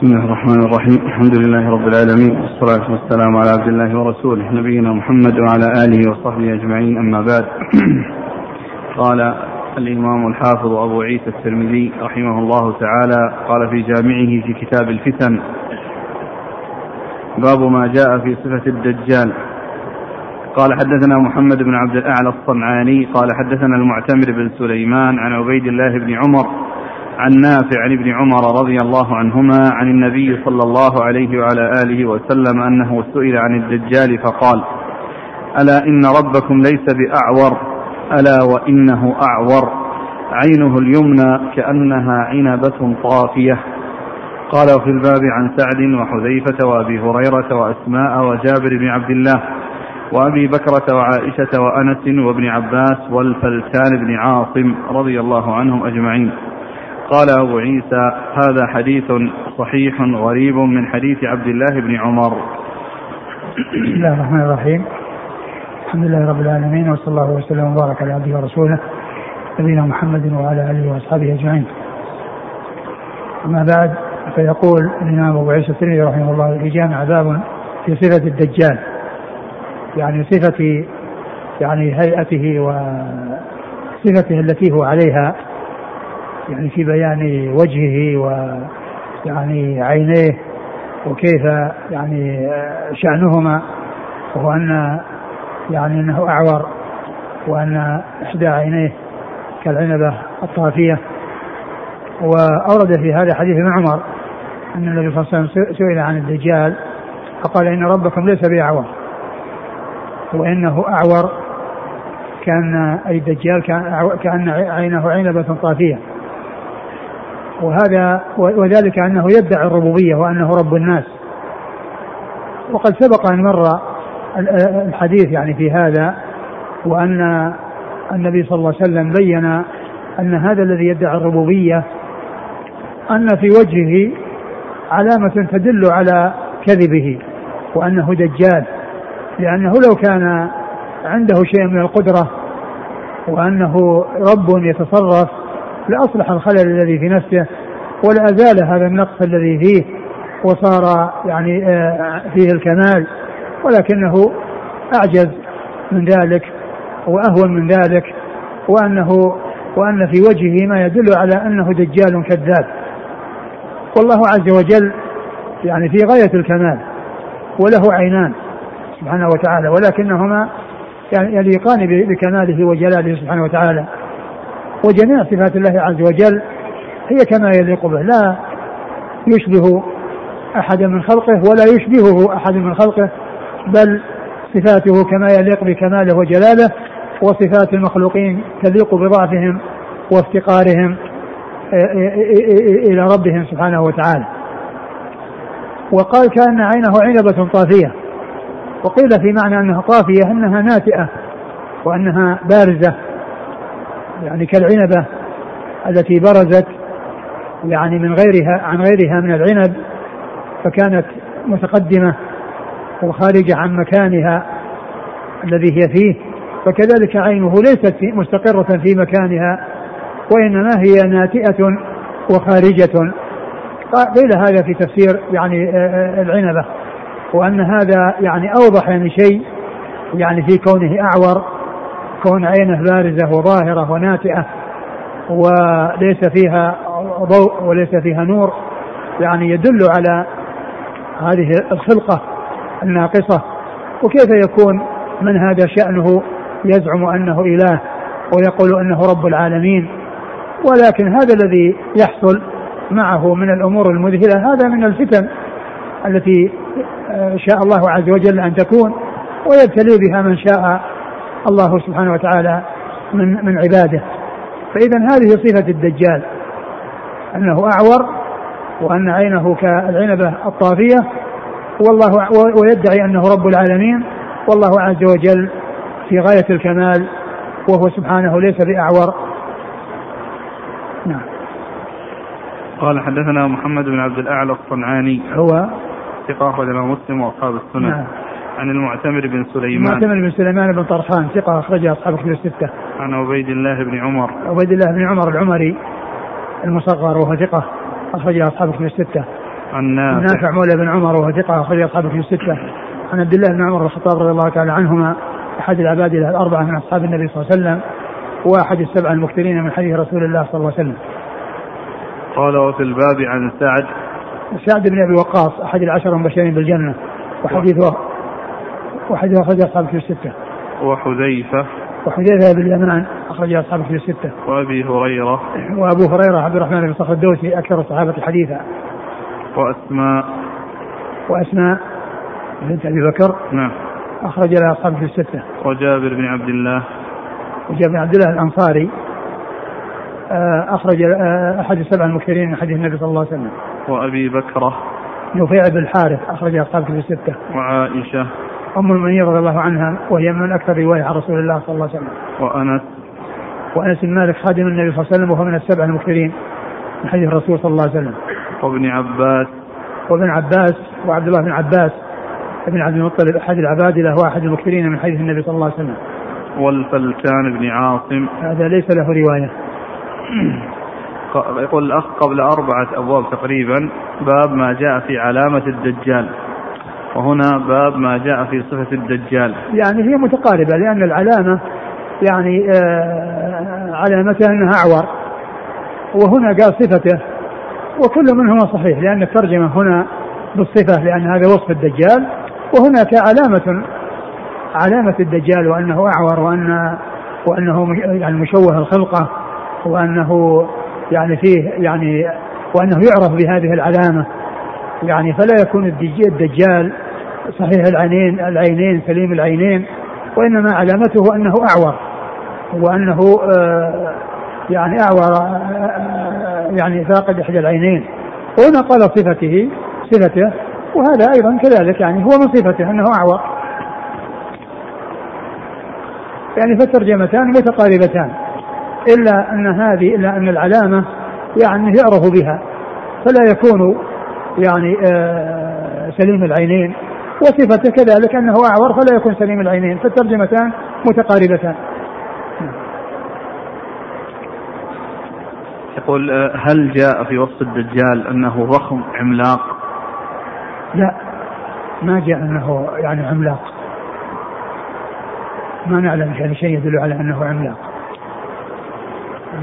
بسم الله الرحمن الرحيم. الحمد لله رب العالمين. والصلاة والسلام على عبد الله ورسوله نبينا محمد وعلى آله وصحبه أجمعين. أما بعد قال الإمام الحافظ أبو عيسى الترمذي رحمه الله تعالى قال في جامعه في كتاب الفتن باب ما جاء في صفة الدجال. قال حدثنا محمد بن عبد الأعلى الصنعاني قال حدثنا المعتمر بن سليمان عن عبيد الله بن عمر عن نافع عن ابن عمر رضي الله عنهما عن النبي صلى الله عليه وعلى آله وسلم أنه سئل عن الدجال فقال ألا إن ربكم ليس بأعور؟ ألا وإنه أعور؟ عينه اليمنى كأنها عنبة طافية. قال وفي الباب عن سعد وحذيفة وأبي هريرة وأسماء وجابر بن عبد الله وأبي بكرة وعائشة وأنس وابن عباس والفلتان بن عاصم رضي الله عنهم أجمعين. قال أبو عيسى هذا حديث صحيح غريب من حديث عبد الله بن عمر بسم الله الرحمن الرحيم الحمد لله رب العالمين وصلى الله وسلم وبارك على عبده ورسوله نبينا محمد وعلى آله وأصحابه أجمعين. أما بعد فيقول الإمام أبو عيسى الترمذي رحمه الله في جامع باب في صفة الدجال يعني صفة يعني هيئته وصفته التي هو عليها يعني في بيان وجهه ويعني عينيه وكيف يعني شأنهما وهو أن يعني أنه أعور وأن إحدى عينيه كالعنبة الطافية. وأورد في هذا حديث ابن عمر أن النبي صلى الله عليه وسلم سئل عن الدجال فقال إن ربكم ليس بأعور وإنه أعور كأن أي الدجال كأن عينه عنبة طافية. وهذا وذلك أنه يدعي الربوبية وأنه رب الناس. وقد سبق أن مر الحديث يعني في هذا وأن النبي صلى الله عليه وسلم بين أن هذا الذي يدعي الربوبية أن في وجهه علامة تدل على كذبه وأنه دجال. لأنه لو كان عنده شيء من القدرة وأنه رب يتصرف لأصلح الخلل الذي في نفسه ولأزال هذا النقص الذي فيه وصار يعني آه، فيه الكمال ولكنه أعجز من ذلك وأهون من ذلك وأنه وأن في وجهه ما يدل على أنه دجال كذاب. والله عز وجل يعني في غاية الكمال وله عينان سبحانه وتعالى ولكنهما يعني يليقان بكماله وجلاله سبحانه وتعالى. وجميع صفات الله عز وجل هي كما يليق به. لا يشبه أحدا من خلقه ولا يشبهه أحد من خلقه بل صفاته كما يليق بكماله وجلاله وصفات المخلوقين تليق بضعفهم وافتقارهم إلى ربهم سبحانه وتعالى. وقال كأن عينه عنبة طافية. وقيل في معنى أنها طافية أنها ناتئة وأنها بارزة. يعني كالعنبة التي برزت يعني من غيرها عن غيرها من العنب فكانت متقدمة وخارجة عن مكانها الذي هي فيه فكذلك عينه ليست في مستقرة في مكانها وإنما هي ناتئة وخارجة. قيل هذا في تفسير يعني آه، آه، العنبة وأن هذا يعني أوضح يعني شيء يعني في كونه أعور كون عينه بارزة وظاهرة وناتئة وليس فيها ضوء وليس فيها نور يعني يدل على هذه الخلقة الناقصة. وكيف يكون؟ من هذا شأنه؟ يزعم أنه إله ويقول أنه رب العالمين. ولكن هذا الذي يحصل معه من الأمور المذهلة هذا من الفتن التي شاء الله عز وجل أن تكون ويبتلي بها من شاء الله سبحانه وتعالى من من عباده. فإذا هذه صفة الدجال أنه أعور وأن عينه كالعنبة الطافية والله ويدعي أنه رب العالمين والله عز وجل في غاية الكمال وهو سبحانه ليس بأعور. نعم. قال حدثنا محمد بن عبد الأعلى الصنعاني هو ثقة أخرج مسلم وأصحاب السنة. نعم. عن المعتمر بن سليمان. المعتمر بن سليمان بن طرخان ثقة أخرج أصحاب كتب الستة. عن عبيد الله بن عمر. عبيد الله بن عمر العمري المصغر وهو ثقة أخرج أصحاب كتب الستة. عن نافع. نافع مولى بن عمر وهو ثقة أخرج أصحابه في الستة. عن عبد الله بن عمر بن الخطاب رضي الله تعالى عنهما أحد العباد الأربعة من أصحاب النبي صلى الله عليه وسلم وأحد السبعة المكثرين من حديث رسول الله صلى الله عليه وسلم. قال وفي الباب عن سعد. سعد بن أبي وقاص أحد العشر المبشرين بالجنة وحديثه وحديث أخرج أصحابه في الستة. وحذيفة وحذيفة بن اليمان أخرج أصحابه في الستة. وأبي هريرة وأبو هريرة عبد الرحمن بن صخر الدوسي أكثر الصحابة حديثا. وأسماء وأسماء بنت أبي بكر نعم أخرج لها أصحابه في الستة. وجابر بن عبد الله وجابر بن عبد الله الأنصاري آه، أخرج آه، أحد السبع المكثرين من حديث النبي صلى الله عليه وسلم. وأبي بكرة نفيع بن الحارث أخرج أصحابه في الستة. وعائشة أم المؤمنين رضي الله عنها وهي من أكثر رواية عن رسول الله صلى الله عليه وسلم. وأنس وأنس بن مالك خادم النبي صلى الله عليه وسلم وهو من السبع المكثرين من حديث الرسول صلى الله عليه وسلم. وابن عباس وابن عباس وعبد الله بن عباس ابن عبد المطلب أحد العبادلة وأحد المكثرين من حديث النبي صلى الله عليه وسلم. والفلتان بن عاصم هذا ليس له رواية. يقول الأخ قبل أربعة أبواب تقريبا باب ما جاء في علامة الدجال وهنا باب ما جاء في صفة الدجال. يعني هي متقاربة لأن العلامة يعني آه، علامتها أنها أعور. وهنا قال صفته وكل منهما صحيح لأن الترجمة هنا بالصفة لأن هذا وصف الدجال. وهناك علامة علامة الدجال وأنه أعور وأن وأنه يعني مشوه الخلقة وأنه يعني فيه يعني وأنه يعرف بهذه العلامة. يعني فلا يكون الدج- الدجال صحيح العينين العينين سليم العينين وإنما علامته أنه أعور وأنه آه، يعني أعور آه، يعني فاقد إحدى العينين وهنا قال صفته صفته وهذا أيضا كذلك يعني هو من صفته أنه أعور. يعني فالترجمتان متقاربتان إلا أن هذه إلا أن العلامة يعني يعرف بها فلا يكون يعني آه، سليم العينين وصفته كذلك أنه أعور فلا يكون سليم العينين فالترجمتان متقاربتان. يقول آه، هل جاء في وصف الدجال أنه ضخم عملاق؟ لا ما جاء أنه يعني عملاق. ما نعلم يعني شيء يدل على أنه عملاق.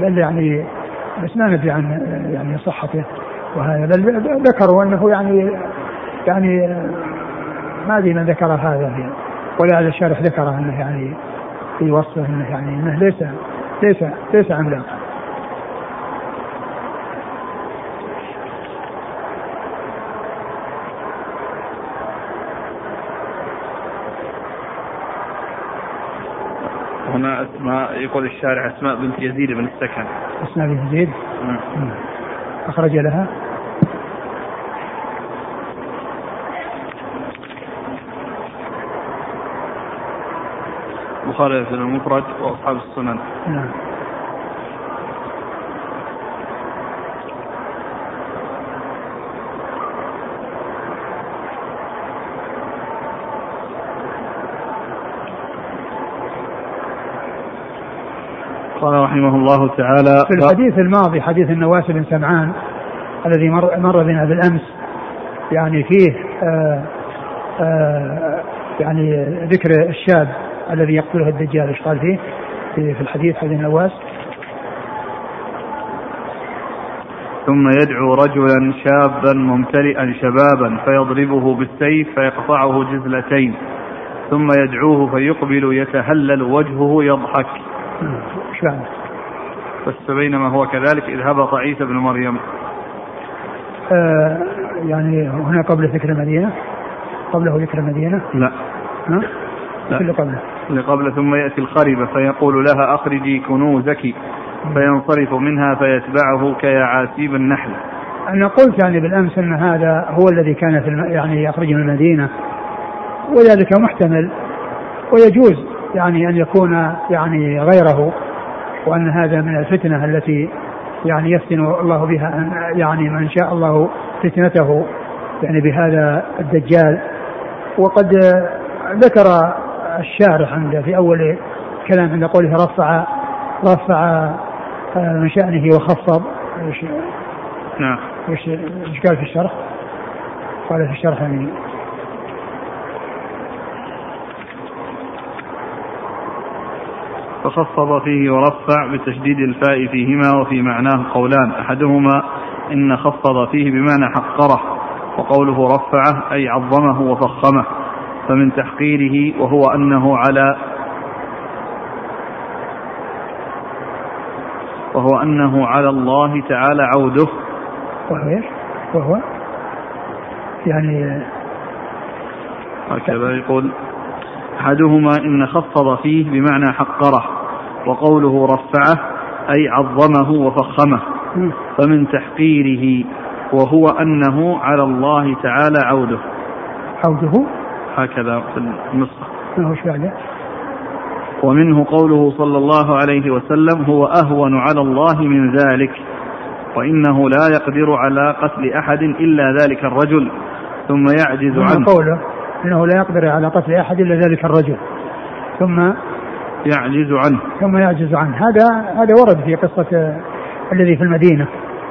بل يعني بس ما ندري عن يعني صحته. وهذا بل ذكروا أنه يعني يعني ما أدري من ذكر هذا في ولعل الشارح ذكر أنه يعني في وصفه أنه يعني أنه ليس ليس ليس عملاق. هنا أسماء يقول الشارع أسماء بنت يزيد بن السكن. اسماء بن يزيد. أخرج لها. البخاري في المفرد وأصحاب السنن. نعم. قال رحمه الله تعالى في الحديث الماضي حديث النواس بن سمعان الذي مر, مر بنا بالأمس يعني فيه آآ آآ يعني ذكر الشاب الذي يقتله الدجال إيش قال فيه؟ في, في الحديث حديث النواس ثم يدعو رجلا شابا ممتلئا شبابا فيضربه بالسيف فيقطعه جزلتين ثم يدعوه فيقبل يتهلل وجهه يضحك؟ بس فبينما هو كذلك إذ هبط عيسى بن مريم آه يعني هنا قبل ذكر المدينة قبله ذكر المدينة لا ها؟ لا. اللي قبله قبل ثم يأتي الخربة فيقول لها أخرجي كنوزك. فينصرف منها فيتبعه كيعاسيب النحل. أنا قلت يعني بالأمس أن هذا هو الذي كان في الم... يعني يخرج من المدينة. وذلك محتمل. ويجوز يعني أن يكون يعني غيره وأن هذا من الفتنة التي يعني يفتن الله بها أن- يعني من شاء الله فتنته يعني بهذا الدجال. وقد ذكر الشارح عند في أول كلام عند قوله رفع رفع آه، من شأنه وخفض. إيش نعم. إيش قال في الشرح؟ قال في الشرح يعني. فخفض فيه ورفع بتشديد الفاء فيهما وفي معناه قولان. أحدهما إن خفض فيه بمعنى حقره وقوله رفعه أي عظمه وفخمه. فمن تحقيره وهو أنه على وهو أنه على الله تعالى عوده. وهو إيش؟ وهو يعني هكذا يقول أحدهما إن خفض فيه بمعنى حقره وقوله رفعه أي عظمه وفخمه. فمن تحقيره وهو أنه على الله تعالى عوده. عوده هكذا في النسخة. ما هو بعده ومنه قوله صلى الله عليه وسلم هو أهون على الله من ذلك وإنه لا يقدر على قتل أحد إلا ذلك الرجل ثم يعجز عنه. قوله؟ أنه لا يقدر على قتل أحد إلا ذلك الرجل. ثم يعجز عنه. ثم يعجز عنه. هذا هذا ورد في قصة الذي في المدينة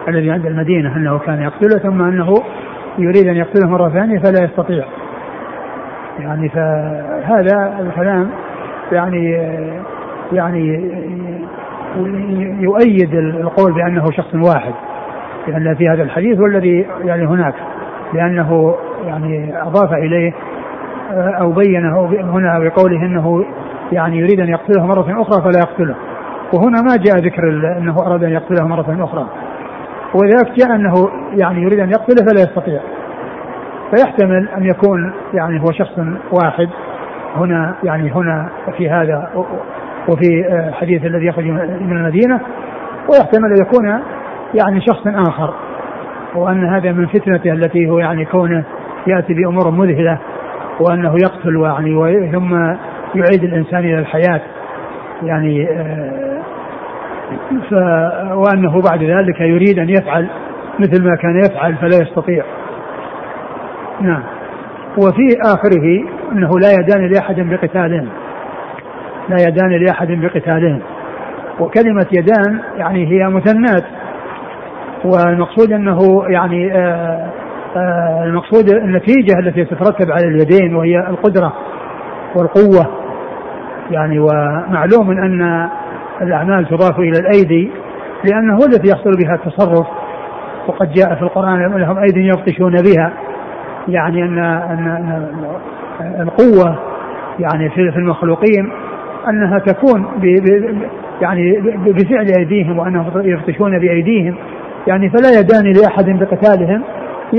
الذي عند المدينة أنه كان يقتله ثم أنه يريد أن يقتله مرة ثانية فلا يستطيع. يعني فهذا الكلام يعني يعني يؤيد القول بأنه شخص واحد لأن في هذا الحديث والذي يعني هناك لأنه يعني أضاف إليه أو بينه هنا بقوله أنه يعني يريد أن يقتله مرة أخرى فلا يقتله. وهنا ما جاء ذكر أنه أراد أن يقتله مرة أخرى. وذلك جاء أنه يعني يريد أن يقتله فلا يستطيع. فيحتمل أن يكون يعني هو شخص واحد هنا يعني هنا في هذا وفي الحديث الذي يخرج من المدينة. ويحتمل أن يكون يعني شخص آخر وأن هذا من فتنته التي هو يعني كونه يأتي بأمور مذهلة وأنه يقتل ويعني ثم يعيد الإنسان إلى الحياة. يعني آه، ف وأنه بعد ذلك يريد أن يفعل مثل ما كان يفعل فلا يستطيع. نعم. وفي آخره أنه لا يدان لأحد بقتالهم لا يدان لأحد بقتالهم وكلمة يدان يعني هي مثنات. والمقصود أنه يعني آه آه المقصود النتيجة التي تترتب على اليدين وهي القدرة والقوة. يعني ومعلوم أن الأعمال تضاف إلى الأيدي لأنه هو الذي يحصل بها التصرف. وقد جاء في القرآن لهم أيدي يبطشون بها. يعني أن أن القوة يعني في المخلوقين أنها تكون يعني بفعل أيديهم وأنهم يبطشون بأيديهم. يعني فلا يدان لأحد بقتالهم.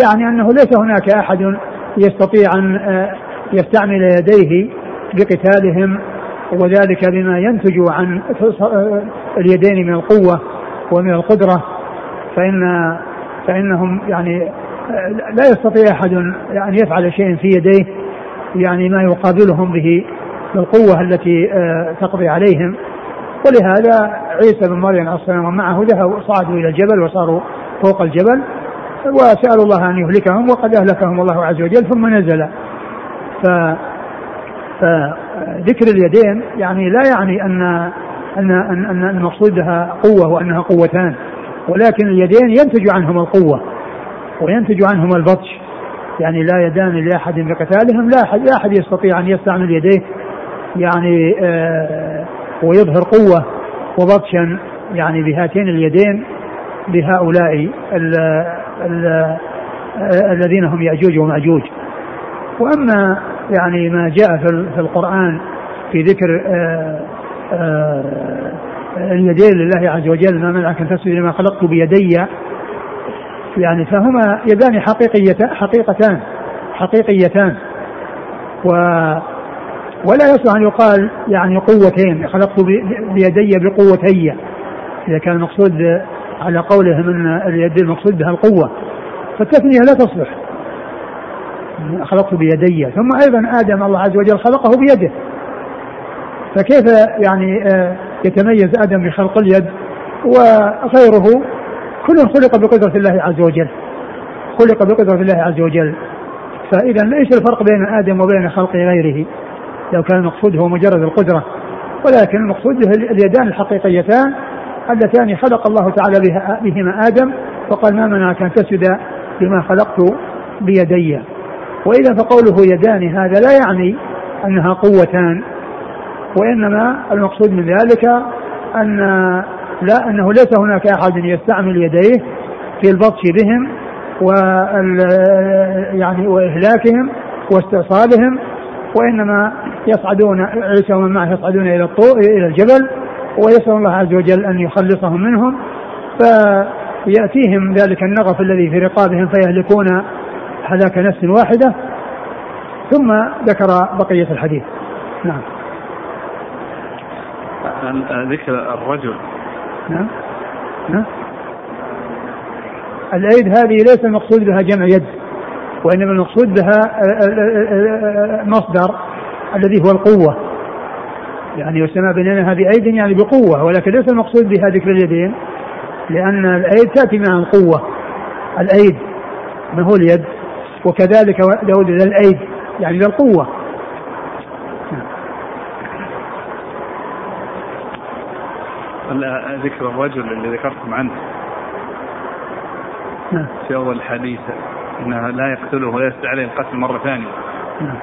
يعني أنه ليس هناك أحد يستطيع آه، يستعمل يديه بقتالهم وذلك بما ينتج عن اليدين من القوة ومن القدرة. فإن فإنهم يعني لا يستطيع أحد أن يفعل شيء في يديه يعني ما يقابلهم به بالقوة التي آه، تقضي عليهم. ولهذا عيسى بن مريم عليه السلام ومعه ذهبوا صعدوا إلى الجبل وصاروا فوق الجبل وسألوا الله أن يهلكهم وقد أهلكهم الله عز وجل ثم نزل. ف فذكر اليدين يعني لا يعني أن أن أن, أن المقصود قوة وأنها قوتان ولكن اليدين ينتج عنهما القوة. وينتج عنهما البطش. يعني لا يدان لأحد بقتالهم لا أحد, لا أحد يستطيع أن يستعمل يديه. يعني آه ويظهر قوة وبطشا يعني بهاتين اليدين لهؤلاء ال ال الذين هم يأجوج ومأجوج. وأما يعني ما جاء في القرآن في ذكر آه، آه، اليدين لله عز وجل ما منعك أن تسجد لما خلقت بيدي يعني فهما يدان حقيقية حقيقتان حقيقيتان. و ولا يصلح أن يقال يعني قوتين خلقت بيدي بقوتي. إذا كان المقصود على قولهم أن اليد المقصود بها القوة. فالتثنية لا تصلح. خلقت بيدي. ثم أيضا آدم الله عز وجل خلقه بيده. فكيف يعني آه، يتميز آدم بخلق اليد؟ وغيره كل خلق بقدرة الله عز وجل. خلق بقدرة الله عز وجل. فإذا ليس الفرق بين آدم وبين خلق غيره؟ لو كان المقصود هو مجرد القدرة. ولكن المقصود اليدان الحقيقيتان اللتان خلق الله تعالى بها بهما آدم وقال ما منعك أن تسجد لما خلقت بيدي؟ وإذا فقوله يدان هذا لا يعني أنها قوتان وإنما المقصود من ذلك أن لا أنه ليس هناك أحد يستعمل يديه في البطش بهم و يعني وإهلاكهم واستئصالهم وإنما يصعدون عيسى ومن معه يصعدون إلى الطور إلى الجبل ويسأل الله عز وجل أن يخلصهم منهم فيأتيهم ذلك النغف الذي في رقابهم فيهلكون هلاك نفس واحدة. ثم ذكر بقية الحديث. نعم. ذكر الرجل نعم. نعم. الايد هذه ليس المقصود بها جمع يد وإنما المقصود بها مصدر الذي هو القوة. يعني بنينا هذه ايد يعني بقوة ولكن ليس المقصود بها ذكر اليدين لأن الايد تأتي مع القوة. الايد ما هو اليد؟ وكذلك ذا الايد يعني ذا القوه ذكر الرجل اللي ذكرتم عنه نعم. في أول الحديث أنه لا يقتله ولا عليه القتل مرة ثانية نعم.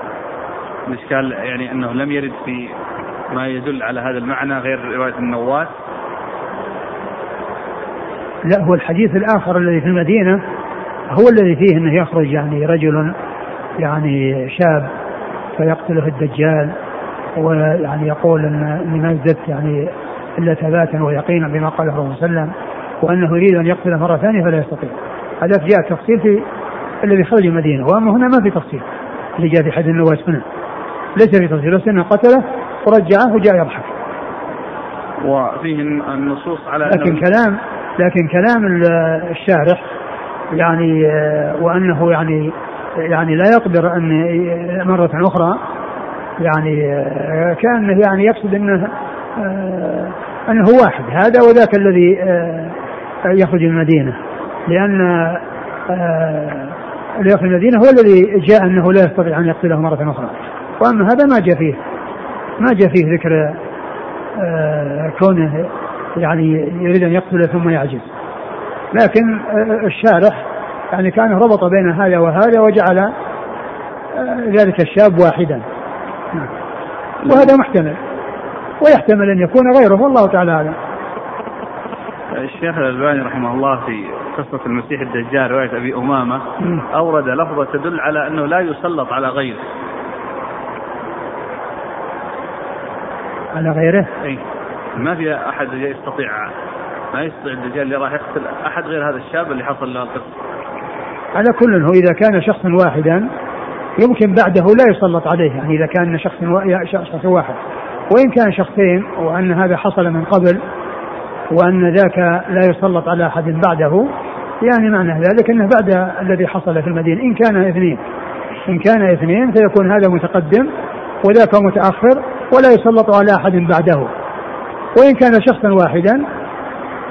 الإشكال يعني أنه لم يرد في ما يدل على هذا المعنى غير رواية النواس لا هو الحديث الآخر الذي في المدينة هو الذي فيه أنه يخرج يعني رجل يعني شاب فيقتله الدجال ويعني يقول إن ما يعني إلا ثباتا ويقينا بما قاله الرسول صلى الله عليه وسلم وأنه يريد أن يقتل مرة ثانية فلا يستطيع. هذا جاء تفصيل في الذي خرج المدينة واما هنا ما في تفصيل اللي جاء في حديث النواس هنا. ليس في تفصيل بس أنه قتله ورجعه وجاء يضحك. وفيه النصوص على لكن كلام لكن كلام الشارح يعني وأنه يعني يعني لا يقدر أن مرة أخرى يعني كأنه يعني يقصد أنه أنه واحد هذا وذاك الذي يخرج من المدينة. لأن اللي يخرج من المدينة هو الذي جاء أنه لا يستطيع أن يقتله مرة أخرى. وأما هذا ما جاء فيه ما جاء فيه ذكر كونه يعني يريد أن يقتله ثم يعجز. لكن الشارح يعني كان ربط بين هذا وهذا وجعل ذلك الشاب واحدا. نعم. وهذا محتمل. ويحتمل أن يكون غيره والله تعالى أعلم. الشيخ الألباني رحمه الله في قصة المسيح الدجال رواية أبي أمامة أورد لفظة تدل على أنه لا يسلط على غيره. على غيره؟ أي ما في أحد يستطيع ما يستطيع الدجال اللي راح يقتل أحد غير هذا الشاب اللي حصل له القصة. على كل هو إذا كان شخصا واحدا يمكن بعده لا يسلط عليه يعني إذا كان شخص شخص واحد. وإن كان شخصين وأن هذا حصل من قبل وأن ذاك لا يسلط على أحد بعده يعني معنى ذلك أنه بعد الذي حصل في المدينة إن كان اثنين إن كان اثنين فيكون هذا متقدم وذاك متأخر ولا يسلط على أحد بعده. وإن كان شخصا واحدا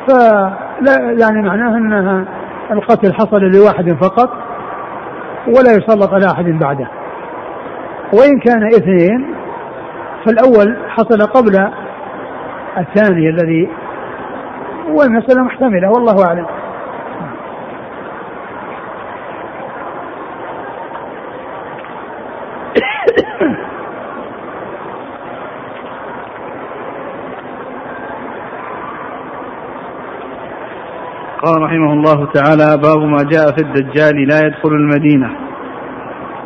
فلا يعني معناه أن القتل حصل لواحد فقط ولا يسلط على أحد بعده. وإن كان اثنين فالأول حصل قبل الثاني الذي والمسألة محتملة والله أعلم. قال رحمه الله تعالى باب ما جاء في الدجال لا يدخل المدينة.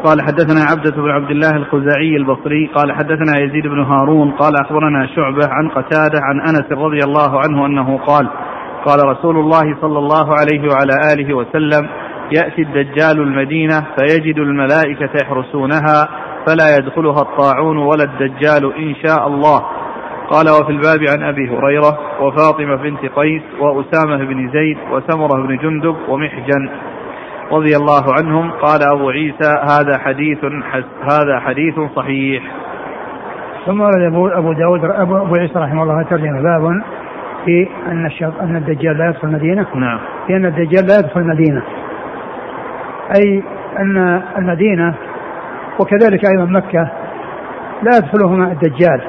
قال حدثنا عبدة بن عبد الله الخزاعي البصري قال حدثنا يزيد بن هارون قال أخبرنا شعبة عن قتادة عن أنس رضي الله عنه أنه قال قال رسول الله صلى الله عليه وعلى آله وسلم يأتي الدجال المدينة فيجد الملائكة يحرسونها فلا يدخلها الطاعون ولا الدجال إن شاء الله. قال وفي الباب عن أبي هريرة وفاطمة بنت قيس وأسامة بن زيد وسمرة بن جندب ومحجن. رضي الله عنهم قال أبو عيسى هذا حديث هذا حديث صحيح. ثم ورد أبو, أبو داود أبو, أبو عيسى رحمه الله ترجم باب في أن أن الدجال لا يدخل المدينة. نعم. في أن الدجال لا يدخل المدينة. أي أن المدينة وكذلك أيضا مكة لا يدخلهما الدجال.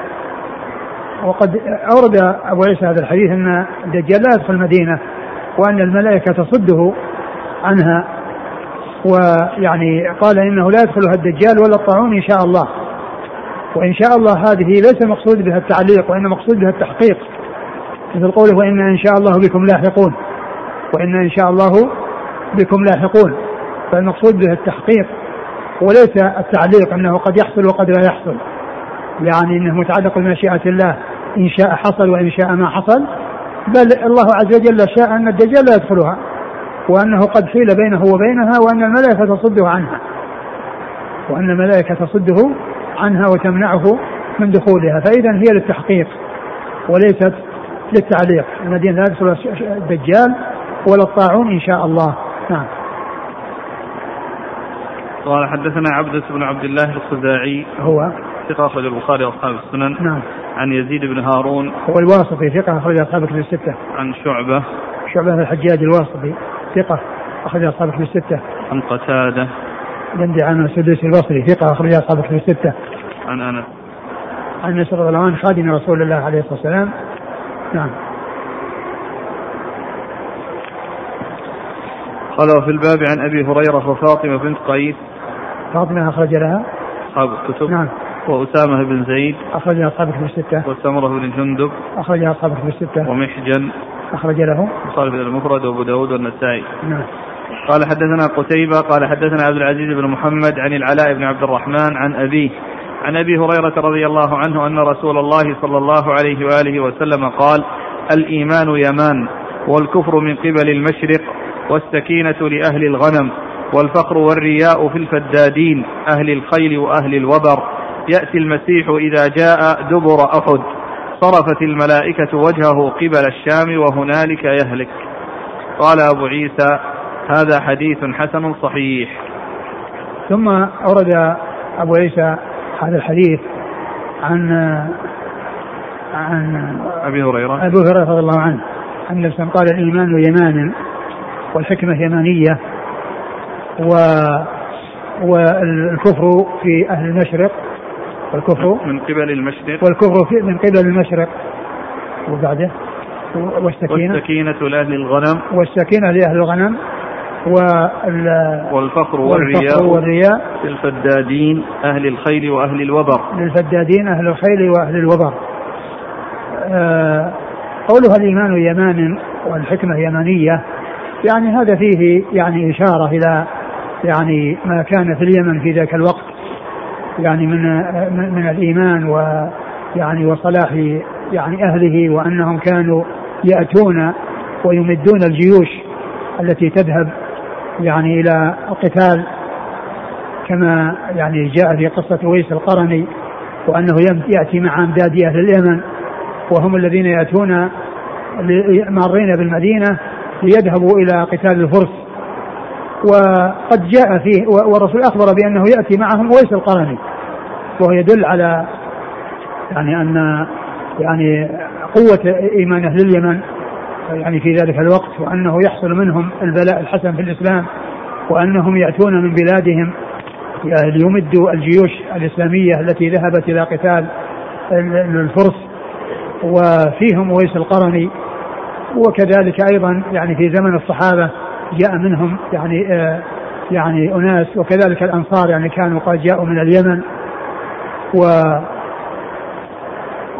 وقد أورد أبو عيسى هذا الحديث أن الدجال لا يدخل المدينة وأن الملائكة تصده عنها. ويعني قال إنه لا يدخلها الدجال ولا الطاعون إن شاء الله. وإن شاء الله هذه ليس مقصود بها التعليق وإنما مقصود بها التحقيق. مثل قوله وإن إن شاء الله بكم لاحقون. وإن إن شاء الله بكم لاحقون. فالمقصود به التحقيق وليس التعليق إنه قد يحصل وقد لا يحصل. يعني إنه متعلق بمشيئة الله. إن شاء حصل وإن شاء ما حصل. بل الله عز وجل شاء أن الدجال لا يدخلها. وأنه قد حيل بينه وبينها وأن الملائكة تصده عنها. وأن الملائكة تصده عنها وتمنعه من دخولها. فاذا هي للتحقيق وليست للتعليق. المدينة لا يدخل الدجال ولا الطاعون إن شاء الله. نعم. قال حدثنا عبدة بن عبد الله الخزاعي. هو ثقة أخرج البخاري وأصحاب السنن. نعم. عن يزيد بن هارون. هو الواسطي ثقة أخرج أصحاب الكتب الستة. عن شعبة. شعبة الحجاج الواسطي. ثقة أخرج أصحاب الكتب الستة. عن قتادة. بن عن السدوسي البصري ثقة أخرج أصحاب الكتب الستة. عن أنس. عن أنس رضي الله عنه خادم رسول الله عليه الصلاة والسلام. نعم. قال وفي الباب عن أبي هريرة وفاطمة بنت قيس. فاطمة أخرج لها. أصحاب الكتب. نعم. وأسامة بن زيد. اخرج أصحاب الكتب الستة. وسمره بن جندب. اخرج أصحاب الكتب الستة. ومحجن. أخرج له. البخاري بن المفرد وأبو داود والنسائي. نعم. قال حدثنا قتيبة قال حدثنا عبد العزيز بن محمد عن العلاء بن عبد الرحمن عن أبيه عن أبي هريرة رضي الله عنه أن رسول الله صلى الله عليه وآله وسلم قال الإيمان يمان والكفر من قبل المشرق والسكينة لأهل الغنم والفقر والرياء في الفدادين أهل الخيل وأهل الوبر يأتي المسيح إذا جاء دبر أحد. صرفت الملائكة وجهه قبل الشام وهنالك يهلك. قال أبو عيسى هذا حديث حسن صحيح. ثم أورد أبو عيسى هذا الحديث عن عن أبي هريرة. أبي هريرة رضي الله عنه. أن قال الإيمان يمان والحكمة يمانية و والكفر في أهل المشرق والكفر من قبل المشرق. والكفر من قبل المشرق. وبعده؟ والسكينة. والسكينة لأهل الغنم. والسكينة لأهل الغنم. والفقر والرياء. والرياء. للفدادين أهل الخيل وأهل الوبر. للفدادين أهل الخيل وأهل الوبر. آه قولها الإيمان يمان والحكمة يمانية يعني هذا فيه يعني إشارة إلى يعني ما كان في اليمن في ذاك الوقت. يعني من من الإيمان ويعني وصلاح يعني أهله وأنهم كانوا يأتون ويمدون الجيوش التي تذهب يعني إلى القتال كما يعني جاء في قصة ويس القرني وأنه يأتي مع أمداد أهل اليمن وهم الذين يأتون مارين بالمدينة ليذهبوا إلى قتال الفرس وقد جاء فيه والرسول أخبر بأنه يأتي معهم ويس القرني. وهو يدل على يعني أن يعني قوة إيمان أهل اليمن يعني في ذلك الوقت وأنه يحصل منهم البلاء الحسن في الإسلام وأنهم يأتون من بلادهم. يعني ليمدوا الجيوش الإسلامية التي ذهبت إلى قتال الفرس وفيهم ويس القرني. وكذلك أيضا يعني في زمن الصحابة جاء منهم يعني آه يعني أناس وكذلك الأنصار يعني كانوا قد جاءوا من اليمن. و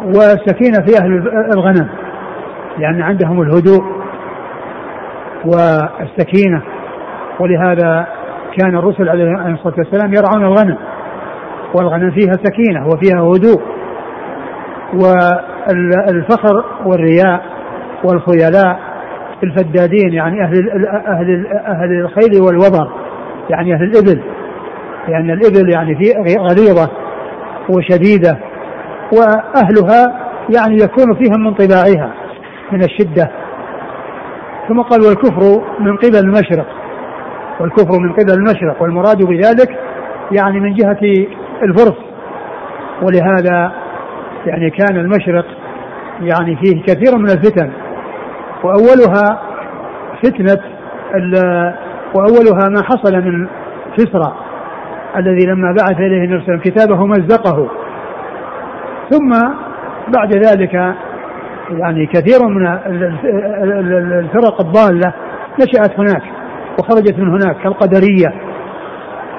والسكينة في أهل الغنم لأن عندهم الهدوء والسكينة. ولهذا كان الرسل عليه الصلاة والسلام يرعون الغنم والغنم فيها سكينة وفيها هدوء. والفخر والرياء والخيلاء الفدادين يعني أهل أهل أهل الخيل والوبر يعني أهل الإبل. لأن يعني الإبل يعني في غليظة وشديدة وأهلها يعني يكون فيهم من طباعها من الشدة. ثم قال والكفر من قبل المشرق. والكفر من قبل المشرق والمراد بذلك يعني من جهة الفرس. ولهذا يعني كان المشرق يعني فيه كثير من الفتن. وأولها فتنة وأولها ما حصل من كسرى الذي لما بعث إليه النبي صلى كتابه مزقه. ثم بعد ذلك يعني كثير من الفرق الضالة نشأت هناك وخرجت من هناك كالقدرية.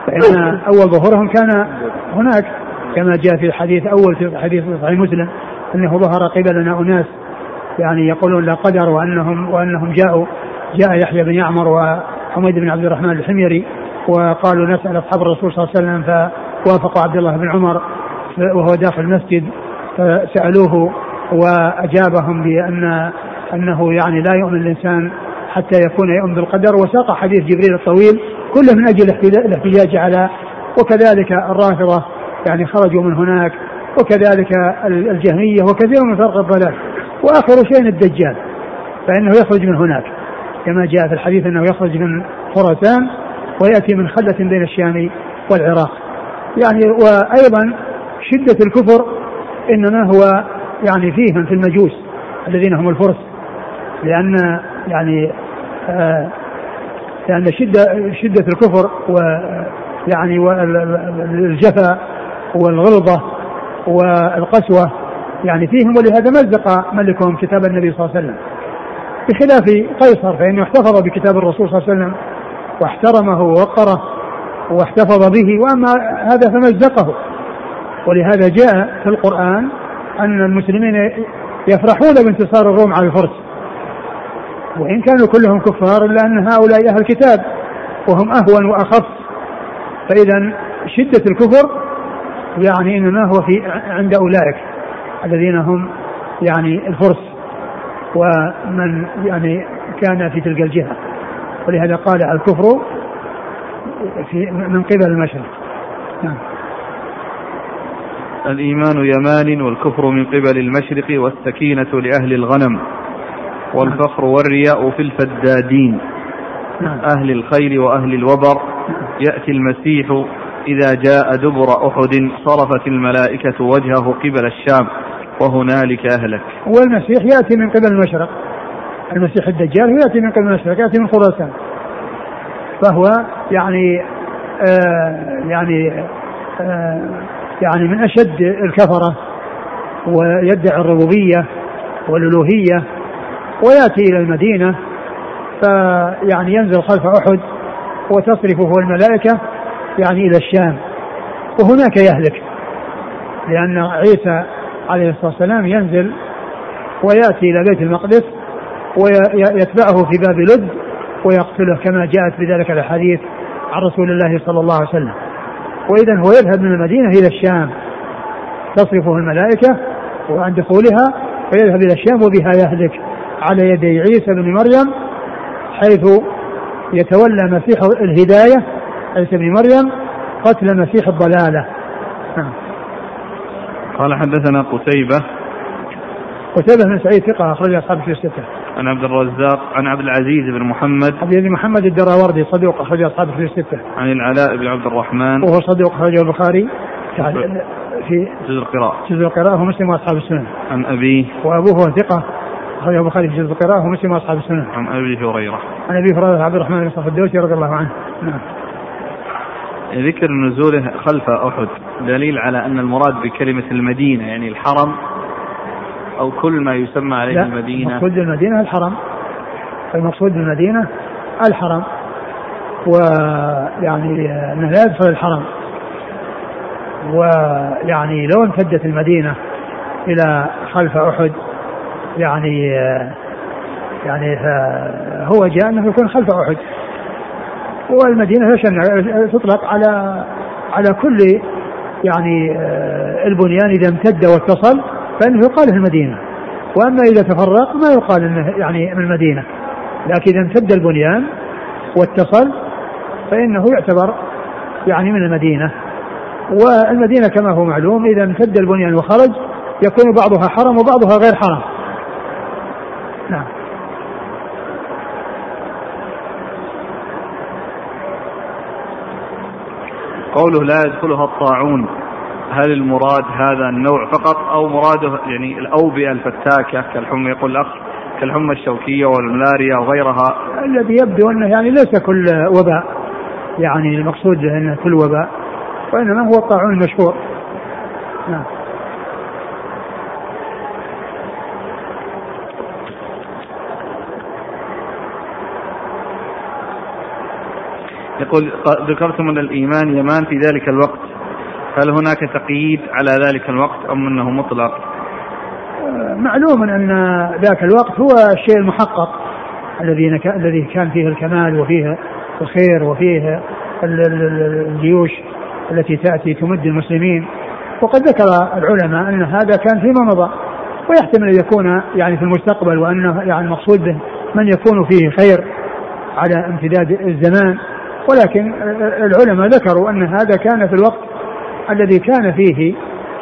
فإن أول ظهورهم كان هناك كما جاء في الحديث أول في حديث صحيح مسلم أنه ظهر قبلنا أناس يعني يقولون لا قدر وأنهم وأنهم جاءوا جاء يحيى بن يعمر وحميد بن عبد الرحمن الحميري وقالوا نسأل أصحاب الرسول صلى الله عليه وسلم فوافقوا عبد الله بن عمر وهو داخل المسجد فسألوه وأجابهم بأن أنه يعني لا يؤمن الإنسان حتى يكون يؤمن بالقدر. وساق حديث جبريل الطويل كله من أجل الاحتجاج على وكذلك الرافضة يعني خرجوا من هناك وكذلك الجهمية وكثير من فرق الضلال. وآخر شيء الدجال فإنه يخرج من هناك كما جاء في الحديث أنه يخرج من خراسان ويأتي من خلة بين الشام والعراق. يعني وأيضا شدة الكفر إنما هو يعني فيهم في المجوس الذين هم الفرس لأن يعني آه لأن شدة شدة الكفر ويعني والجفا والغلظة والقسوة يعني فيهم ولهذا مزق ملكهم كتاب النبي صلى الله عليه وسلم. بخلاف قيصر فإنه احتفظ بكتاب الرسول صلى الله عليه وسلم واحترمه ووقره واحتفظ به وأما هذا فمزقه ولهذا جاء في القرآن أن المسلمين يفرحون بانتصار الروم على الفرس. وإن كانوا كلهم كفار إلا أن هؤلاء أهل الكتاب وهم أهون وأخف. فإذا شدة الكفر يعني إنما هو في عند أولئك. الذين هم يعني الفرس ومن يعني كان في تلك الجهة. ولهذا قال الكفر في من قبل المشرق. نعم. الإيمان يمان والكفر من قبل المشرق والسكينة لأهل الغنم والفخر والرياء في الفدادين. نعم. أهل الخيل وأهل الوبر. يأتي المسيح إذا جاء دبر أحد. صرفت الملائكة وجهه قبل الشام. وهنالك أهلك. والمسيح يأتي من قبل المشرق. المسيح الدجال يأتي من قبل المشرق يأتي من خراسان. فهو يعني آه يعني آه يعني من أشد الكفرة ويدعي الربوبية والألوهية ويأتي إلى المدينة. فيعني ينزل خلف أحد وتصرفه الملائكة يعني إلى الشام. وهناك يهلك لأن عيسى عليه الصلاة والسلام ينزل ويأتي إلى بيت المقدس ويتبعه في باب لد ويقتله كما جاءت بذلك الأحاديث عن رسول الله صلى الله عليه وسلم. وإذا هو يذهب من المدينة إلى الشام. تصرفه الملائكة وعن دخولها فيذهب إلى الشام وبها يهلك على يدي عيسى بن مريم حيث يتولى مسيح الهداية عيسى بن مريم قتل مسيح الضلالة. نعم. قال حدثنا قتيبة قتيبة بن سعيد ثقة أخرج أصحاب في الستة. عن عبد الرزاق عن عبد العزيز بن محمد عبد العزيز محمد الدراوردي صدوق أخرج أصحاب في الستة. عن العلاء بن عبد الرحمن وهو صدوق أخرجه البخاري في جزء القراءة جزء القراءة ومسلم وأصحاب السنن. عن أبيه وأبوه ثقة أخرجه البخاري في جزء القراءة ومسلم وأصحاب السنن. عن أبي هريرة. عن أبي هريرة عبد الرحمن بن صف الدوسي رضي الله عنه. نعم. ذكر نزوله خلف أحد دليل على أن المراد بكلمة المدينة يعني الحرم أو كل ما يسمى عليه لا المدينة. المقصود بالمدينة الحرم. المقصود بالمدينة الحرم. ويعني أنه لا يدخل الحرم. ويعني لو امتدت المدينة إلى خلف أحد يعني يعني هو جاء أنه يكون خلف أحد. والمدينة تطلق على على كل يعني آه، البنيان إذا امتد واتصل فإنه يقال في المدينة. وأما إذا تفرق ما يقال إنه يعني من المدينة. لكن إذا امتد البنيان واتصل فإنه يعتبر يعني من المدينة. والمدينة كما هو معلوم إذا امتد البنيان وخرج يكون بعضها حرم وبعضها غير حرم نعم. قوله لا يدخلها الطاعون هل المراد هذا النوع فقط أو مراده يعني الأوبئة الفتاكة كالحمى؟ يقول الأخ كالحمى الشوكية والملاريا وغيرها. الذي يبدو أنه يعني ليس كل وباء يعني المقصود انه كل وباء وإنما هو الطاعون المشهور. نعم. يقول ذكرتم أن الإيمان يمان في ذلك الوقت. هل هناك تقييد على ذلك الوقت أم أنه مطلق؟ معلوم أن ذاك الوقت هو الشيء المحقق الذي الذي كان فيه الكمال وفيه الخير وفيه الجيوش التي تأتي تمد المسلمين. وقد ذكر العلماء أن هذا كان فيما مضى. ويحتمل أن يكون يعني في المستقبل وأنه يعني المقصود به من يكون فيه خير على امتداد الزمان. ولكن العلماء ذكروا أن هذا كان في الوقت الذي كان فيه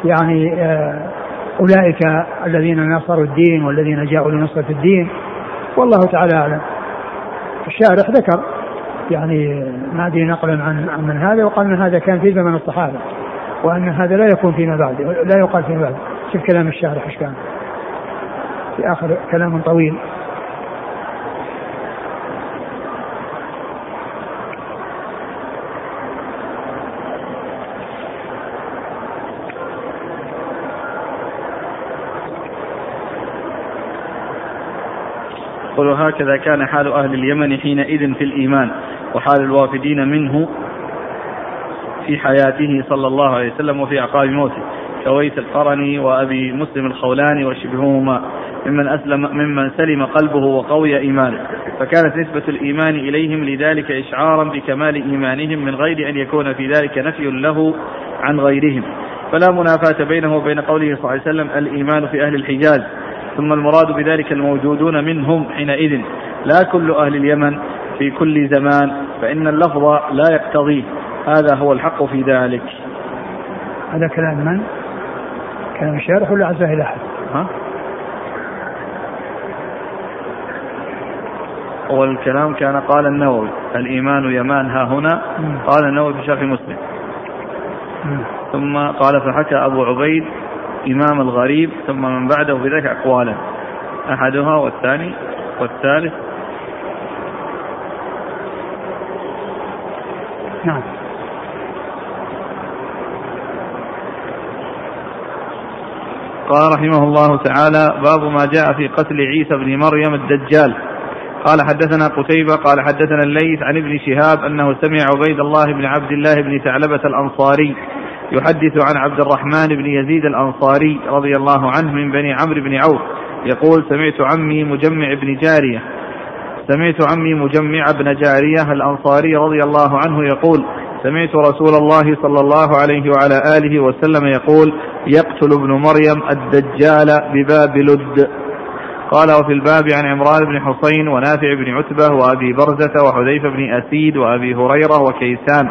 يعني آه، أولئك الذين نصروا الدين والذين جاءوا لنصرة الدين. والله تعالى أعلم. الشارح ذكر يعني ما أدري نقلا عن من هذا وقال أن هذا كان في زمن الصحابة وأن هذا لا يكون فيما بعد لا يقال فيما بعد. شوف كلام الشارح إيش كان. في آخر كلام طويل. يقول هكذا كان حال أهل اليمن حينئذ في الإيمان وحال الوافدين منه في حياته صلى الله عليه وسلم وفي أعقاب موته. كويس القرني وأبي مسلم الخولاني وشبههما ممن أسلم ممن سلم قلبه وقوي إيمانه. فكانت نسبة الإيمان إليهم لذلك إشعارا بكمال إيمانهم من غير أن يكون في ذلك نفي له عن غيرهم. فلا منافاة بينه وبين قوله صلى الله عليه وسلم الإيمان في أهل الحجاز. ثم المراد بذلك الموجودون منهم حينئذ. لا كل أهل اليمن في كل زمان فإن اللفظ لا يقتضيه هذا هو الحق في ذلك. هذا كلام من؟ كلام الشارح ولا عزاه إلى أحد؟ ها؟ أول الكلام كان قال النووي الإيمان يمان ها هنا. قال النووي في شرح مسلم. ثم قال فحكى أبو عبيد إمام الغريب ثم من بعده بذلك أقوالا. أحدها والثاني والثالث. نعم. قال رحمه الله تعالى باب ما جاء في قتل عيسى بن مريم الدجال. قال حدثنا قتيبة قال حدثنا الليث عن ابن شهاب أنه سمع عبيد الله بن عبد الله بن ثعلبة الأنصاري. يحدث عن عبد الرحمن بن يزيد الأنصاري رضي الله عنه من بني عمرو بن عوف. يقول سمعت عمي مجمع بن جارية. سمعت عمي مجمع بن جارية الأنصاري رضي الله عنه يقول سمعت رسول الله صلى الله عليه وعلى آله وسلم يقول يقتل ابن مريم الدجال بباب لد. قال وفي الباب عن عمران بن حسين ونافع بن عتبة وأبي برزة وحذيفة بن أسيد وأبي هريرة وكيسان.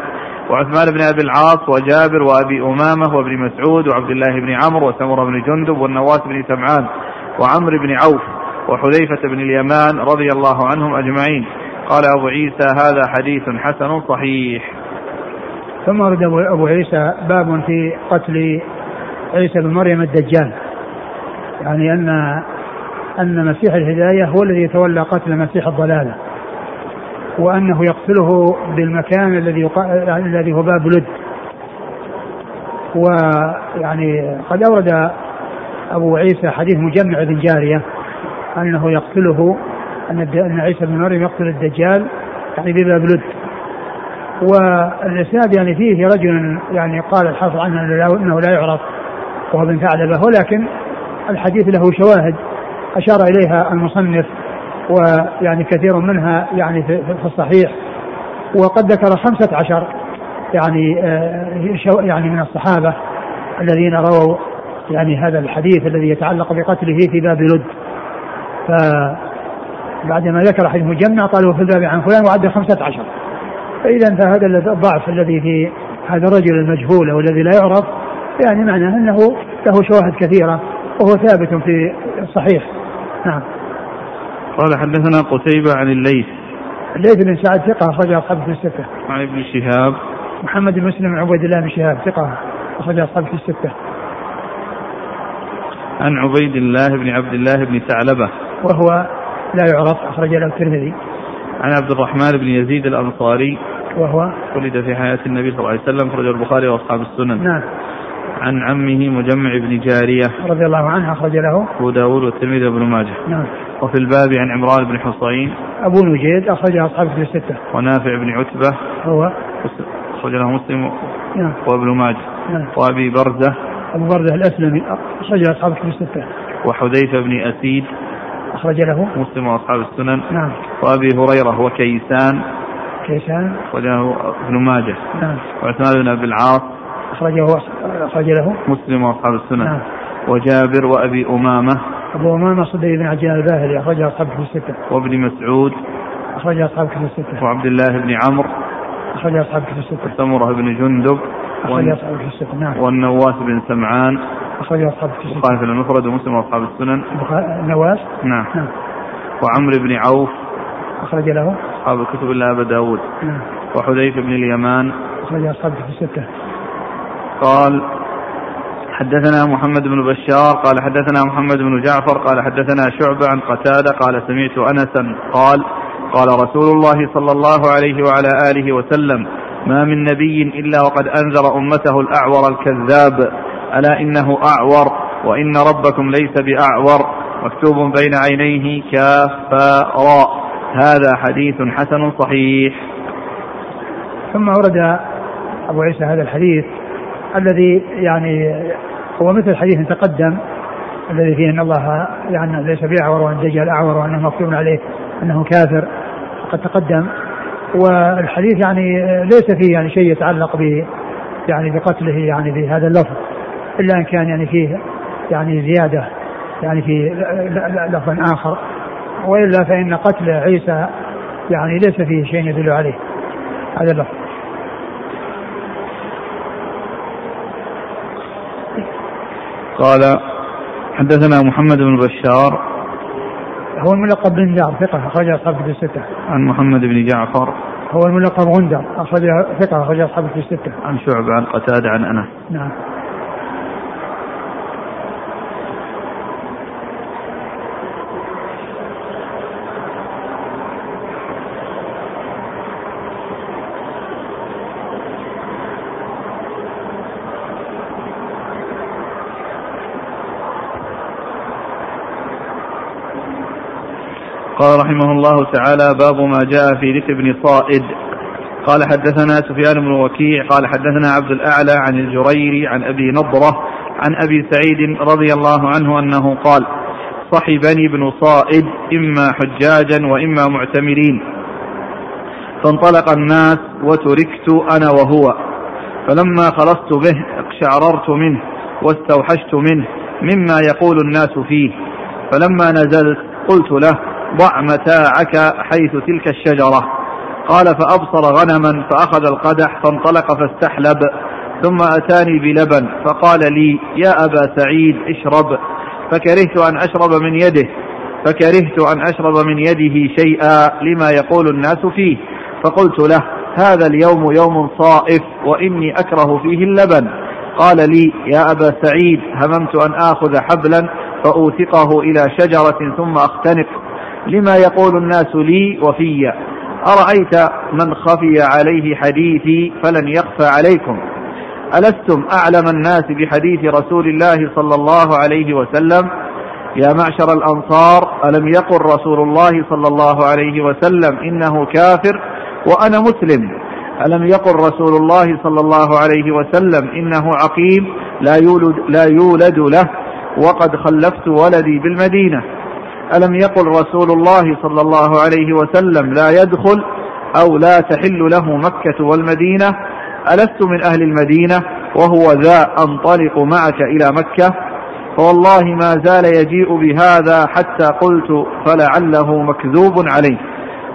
وعثمان بن أبي العاص وجابر وأبي أمامة وابن مسعود وعبد الله بن عمرو وسمره بن جندب والنواس بن سمعان وعمرو بن عوف وحذيفة بن اليمان رضي الله عنهم أجمعين. قال أبو عيسى هذا حديث حسن صحيح. ثم ورد أبو عيسى باب في قتل عيسى بن مريم الدجال. يعني ان أن مسيح الهداية هو الذي يتولى قتل مسيح الضلالة. وأنه يقتله بالمكان الذي الذي هو باب لد. ويعني قد أورد أبو عيسى حديث مجمع بن جارية أنه يقتله أن أن عيسى بن مريم يقتل الدجال يعني بباب لد. والإسناد يعني فيه رجل يعني قال الحافظ عنه أنه لا يعرف وهو بن ثعلبة ولكن الحديث له شواهد. أشار إليها المصنف ويعني كثير منها يعني في الصحيح. وقد ذكر خمسة عشر يعني آه، يعني من الصحابة الذين رووا يعني هذا الحديث الذي يتعلق بقتله في باب لد. فبعدما ذكر حديث مجمع قالوا في الباب عن فلان وعد خمسة عشر. فإذا فهذا الضعف الذي في هذا الرجل المجهول أو الذي لا يعرف يعني معناه أنه له شواهد كثيرة وهو ثابت في الصحيح. نعم. قال حدثنا قتيبة عن الليث الليث بن سعد ثقة أخرج أصحابه في الستة. عن ابن شهاب محمد بن مسلم عبيد الله بن شهاب ثقة أخرج أصحابه في الستة. عن عبيد الله بن عبد الله بن ثعلبة وهو لا يعرف أخرج له الترمذي. عن عبد الرحمن بن يزيد الأنصاري وهو ولد في حياة النبي صلى الله عليه وسلم أخرج البخاري وأصحاب السنن. نعم. عن عمه مجمع بن جارية. رضي الله عنه أخرج له. أبو داود والترمذي وابن ماجه. نعم. وفي الباب عن عمران بن حصين. أبو نجيد أخرجه أصحاب في الستة. ونافع بن عتبة. هو. أخرج له مسلم. نعم. وابن ماجه. نعم. وأبي برزة. أبو برزة الأسلمي أخرجه أصحاب في الستة. وحذيفة بن أسيد. أخرج له. مسلم وأصحاب السنن. نعم. وأبي هريرة وكيسان كيسان. أخرجه ابن ماجه. نعم. وعثمان بن أبي العاص. أخرجه أخرج له. مسلم وأصحاب السنن نعم. وجابر وأبي أمامة. أبو أمامة صدي بن عجلان الباهلي أخرجه أصحاب في الستة. وابن مسعود. أخرج أصحاب كتب الستة. وعبد الله بن عمرو. أخرج أصحاب كتب الستة. وسمرة بن جندب. أخرج أصحاب كتب الستة. نعم. والنواس بن سمعان. أخرج أصحاب كتب الستة. وخالف المفرد ومسلم وأصحاب السنن. النواس؟ نعم. نعم. وعمرو بن عوف. أخرج له. أصحاب الكتب إلا أبا داود. نعم. وحذيفة بن اليمان. أخرج أصحاب كتب الستة. قال حدثنا محمد بن بشار قال حدثنا محمد بن جعفر قال حدثنا شعبة عن قتادة قال سمعت أنسا. قال قال رسول الله صلى الله عليه وعلى آله وسلم ما من نبي إلا وقد أنذر أمته الأعور الكذاب. ألا إنه أعور وإن ربكم ليس بأعور. مكتوب بين عينيه كافا هذا حديث حسن صحيح. ثم ورد أبو عيسى هذا الحديث الذي يعني هو مثل حديث تقدم الذي فيه أن الله يعني ليس بأعور وأن دجال أعور وأنه مكتوب عليه أنه كافر قد تقدم. والحديث يعني ليس فيه يعني شيء يتعلق ب يعني بقتله يعني بهذا اللفظ إلا إن كان يعني فيه يعني زيادة يعني في لفظ آخر. وإلا فإن قتل عيسى يعني ليس فيه شيء يدل عليه هذا اللفظ. قال حدثنا محمد بن بشار هو الملقب بن دار ثقة أخرج أصحاب في الستة. عن محمد بن جعفر هو الملقب غندر أخرج ثقة أخرج أصحاب في الستة. عن شعبة عن قتادة عن أنس. نعم. قال رحمه الله تعالى باب ما جاء في ذكر بن صائد. قال حدثنا سفيان بن وكيع قال حدثنا عبد الأعلى عن الجريري عن أبي نضرة عن أبي سعيد رضي الله عنه أنه قال صحبني بن صائد إما حجاجا وإما معتمرين. فانطلق الناس وتركت أنا وهو. فلما خلصت به اقشعررت منه واستوحشت منه مما يقول الناس فيه. فلما نزلت قلت له ضع متاعك حيث تلك الشجرة. قال فأبصر غنما فأخذ القدح فانطلق فاستحلب ثم أتاني بلبن فقال لي يا أبا سعيد اشرب. فكرهت أن أشرب من يده فكرهت أن أشرب من يده شيئا لما يقول الناس فيه. فقلت له هذا اليوم يوم صائف وإني أكره فيه اللبن. قال لي يا أبا سعيد هممت أن آخذ حبلا فأوثقه إلى شجرة ثم أختنق. لما يقول الناس لي وفي. أرأيت من خفي عليه حديثي فلن يخفى عليكم. ألستم أعلم الناس بحديث رسول الله صلى الله عليه وسلم؟ يا معشر الأنصار ألم يقل رسول الله صلى الله عليه وسلم إنه كافر وأنا مسلم؟ ألم يقل رسول الله صلى الله عليه وسلم إنه عقيم؟ لا يولد, لا يولد له. وقد خلفت ولدي بالمدينة. ألم يقل رسول الله صلى الله عليه وسلم لا يدخل أو لا تحل له مكة والمدينة؟ ألست من أهل المدينة وهو ذا أنطلق معك إلى مكة؟ فوالله ما زال يجيء بهذا حتى قلت فلعله مكذوب عليه.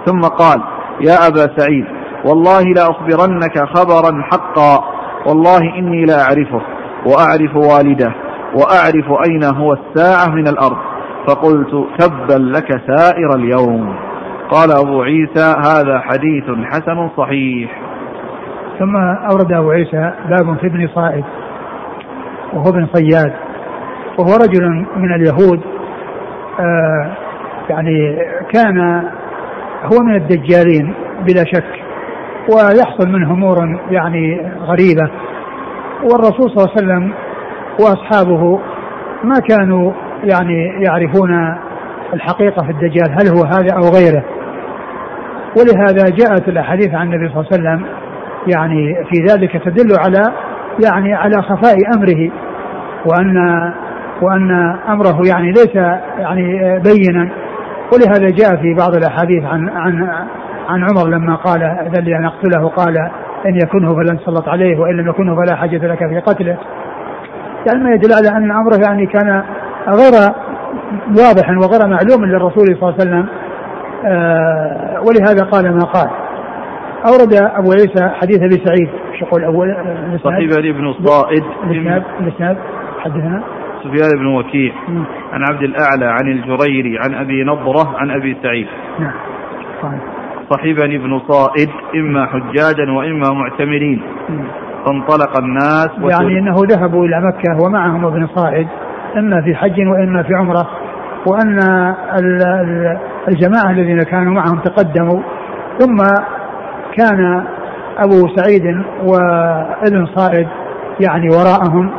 ثم قال يا أبا سعيد والله لأخبرنك خبرا حقا. والله إني لا أعرفه وأعرف والده وأعرف أين هو الساعة من الأرض. فقلت تبا لك سائر اليوم. قال أبو عيسى هذا حديث حسن صحيح. ثم أورد أبو عيسى باب في ابن صائد وهو ابن صياد وهو رجل من اليهود آه يعني كان هو من الدجالين بلا شك ويحصل منه أمور يعني غريبة والرسول صلى الله عليه وسلم وأصحابه ما كانوا يعني يعرفون الحقيقة في الدجال هل هو هذا أو غيره. ولهذا جاءت الأحاديث عن النبي صلى الله عليه وسلم يعني في ذلك تدل على يعني على خفاء أمره وأن وأن أمره يعني ليس يعني بينا. ولهذا جاء في بعض الأحاديث عن عن عن عمر لما قال ذل أن أقتله قال إن يكنه فلن سلط عليه وإن لم يكنه فلا حاجة لك في قتله. يعني ما يدل على أن أمره يعني كان غير واضح وغير معلوم للرسول صلى الله عليه وسلم آه ولهذا قال ما قال. أورد أبو عيسى حديث أبي سعيد إيش يقول أول صحيح بن الصائد الإسناد حدثنا. سفيان بن وكيع عن عبد الأعلى عن الجريري عن أبي نضرة عن أبي سعيد. نعم. صحبني ابن صائد إما حجاجا وإما معتمرين. فانطلق الناس يعني أنه ذهبوا إلى مكة ومعهم ابن صائد إما في حج وإما في عمرة وأن الجماعة الذين كانوا معهم تقدموا ثم كان أبو سعيد وابن صائد يعني وراءهم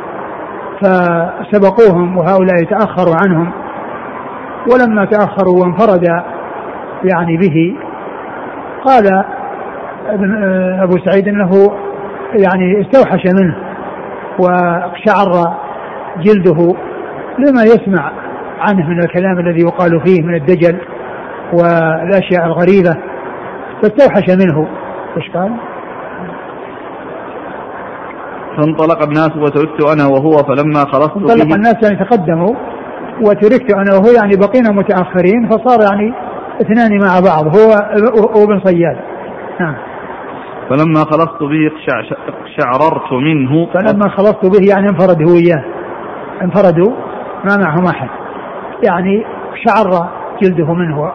فسبقوهم وهؤلاء تأخروا عنهم. ولما تأخروا وانفرد يعني به قال ابن أبو سعيد أنه يعني استوحش منه واقشعر جلده لما يسمع عنه من الكلام الذي يقال فيه من الدجل والأشياء الغريبة فاستوحش منه. إيش قال؟ فانطلق الناس وتركت أنا وهو فلما خلصت انطلق الناس يعني تقدموا وتركت أنا وهو يعني بقينا متأخرين فصار يعني اثنان مع بعض هو وابن صياد. نعم. فلما خلصت به شعررت منه. فلما خلصت به يعني انفرد هو اياه انفردوا. ما معهم أحد. يعني شعر جلده منه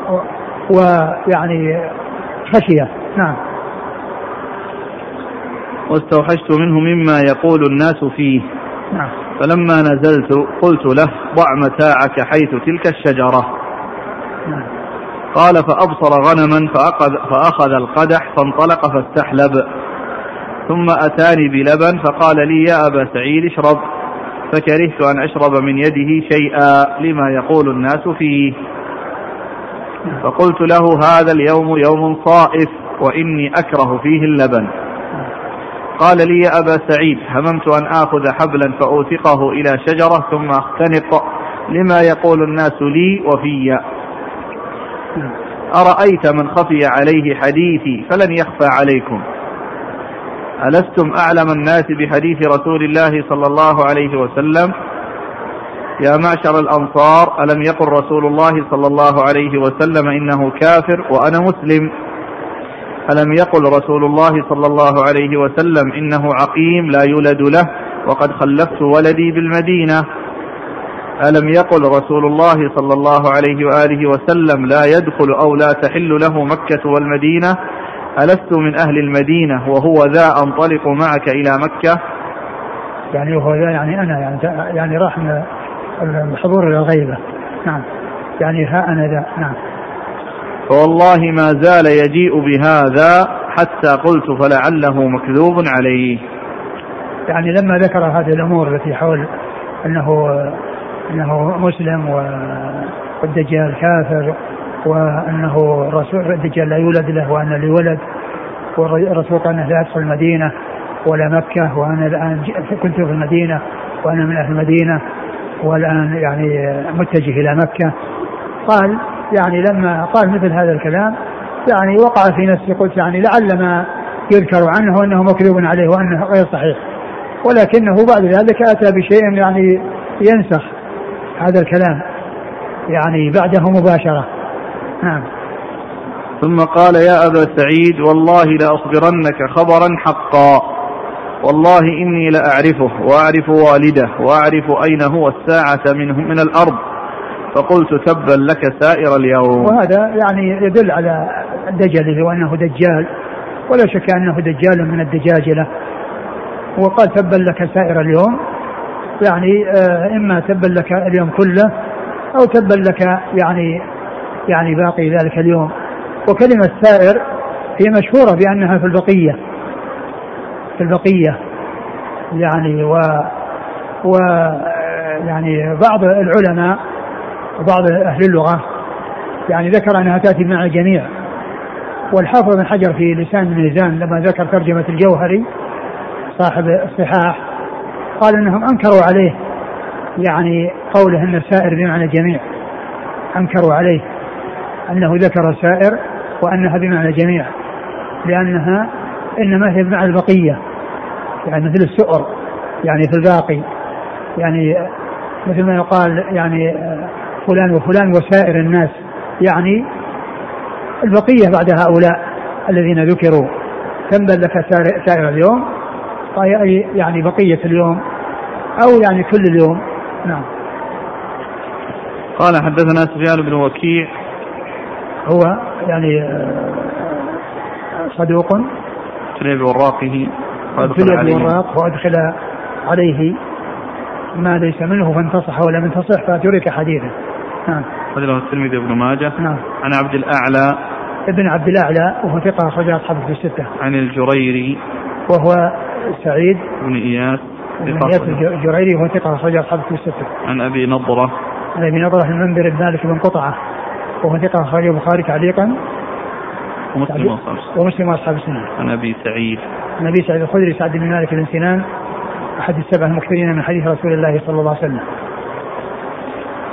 ويعني خشية. نعم. واستوحشت منه مما يقول الناس فيه. نعم. فلما نزلت قلت له ضع متاعك حيث تلك الشجرة. نعم. قال فأبصر غنما فأخذ, فأخذ القدح فانطلق فاستحلب. ثم أتاني بلبن فقال لي يا أبا سعيد اشرب. فكرهت أن أشرب من يده شيئا لما يقول الناس فيه. فقلت له هذا اليوم يوم صائف وإني أكره فيه اللبن. قال لي يا أبا سعيد هممت أن آخذ حبلا فأوثقه إلى شجرة ثم أختنق لما يقول الناس لي وفي. أرأيت من خفي عليه حديثي فلن يخفى عليكم. ألستم أعلم الناس بحديث رسول الله صلى الله عليه وسلم؟ يا معشر الأنصار ألم يقل رسول الله صلى الله عليه وسلم إنه كافر وأنا مسلم؟ ألم يقل رسول الله صلى الله عليه وسلم إنه عقيم لا يولد له وقد خلفت ولدي بالمدينة؟ ألم يقل رسول الله صلى الله عليه وآله وسلم لا يدخل أو لا تحل له مكة والمدينة؟ ألست من أهل المدينة وهو ذا أنطلق معك إلى مكة؟ يعني هو ذا يعني أنا يعني, يعني راح من الحضور إلى الغيبة. نعم. يعني ها أنا ذا. نعم. فوالله ما زال يجيء بهذا حتى قلت فلعله مكذوب عليه. يعني لما ذكر هذه الأمور التي حول انه أنه مسلم والدجال كافر وأنه الرسول الدجال لا يولد له وأن لي ولد. والرسول قال انه لا يدخل المدينة ولا مكة وأنا الآن كنت في المدينة وأنا من أهل المدينة والآن يعني متجه إلى مكة. قال يعني لما قال مثل هذا الكلام يعني وقع في نفسي قلت يعني لعل ما يذكر عنه أنه مكذوب عليه وأنه غير صحيح. ولكنه بعد ذلك أتى بشيء يعني ينسخ هذا الكلام يعني بعده مباشرة. نعم. ثم قال يا أبا سعيد والله لاصبرنك خبرا حقا. والله إني لأعرفه وأعرف والده وأعرف أين هو الساعة منه من الأرض. فقلت تبا لك سائر اليوم. وهذا يعني يدل على دجله وأنه دجال ولا شك أنه دجال من الدجاجلة. وقال تبا لك سائر اليوم يعني آه، إما تبا لك اليوم كله أو تبا لك يعني يعني باقي ذلك اليوم. وكلمة سائر هي مشهورة بأنها في البقية. في البقية. يعني و و يعني بعض العلماء وبعض أهل اللغة يعني ذكر أنها تأتي مع الجميع. والحافظ بن حجر في لسان الميزان لما ذكر ترجمة الجوهري صاحب الصحاح قال إنهم أنكروا عليه يعني قوله إن السائر بمعنى الجميع. أنكروا عليه. أنه ذكر السائر وأنها بمعنى الجميع لأنها إنما هي بمعنى البقية يعني مثل السؤر يعني في الباقي يعني مثل ما يقال يعني فلان وفلان وسائر الناس يعني البقية بعد هؤلاء الذين ذكروا. كم بل لك سائر اليوم؟ أي يعني بقية اليوم أو يعني كل اليوم. نعم. قال حدثنا سفيان بن وكيع هو يعني آه، صدوق. ابتلي بوراقه ابتلي بوراق وأدخل عليه ما ليس منه فانتصح ولم ينتصح فترك حديثه. نعم. له الترمذي بن ماجه. نعم. عن عبد الأعلى. ابن عبد الأعلى وهو ثقة أخرج أصحابه في الستة. عن الجريري. وهو سعيد. بن إياس. بن إياس الجريري وهو ثقة أخرج أصحابه في الستة. عن أبي نضرة. عن أبي نضرة المنذر بن مالك بن قطعة. وهو ثقة أخرج البخاري تعليقا. ومسلم وأصحاب ومسلم وأصحاب السنة. عن أبي سعيد. عن أبي سعيد الخدري سعد بن مالك بن سنان أحد السبع المكثرين من حديث رسول الله صلى الله عليه وسلم.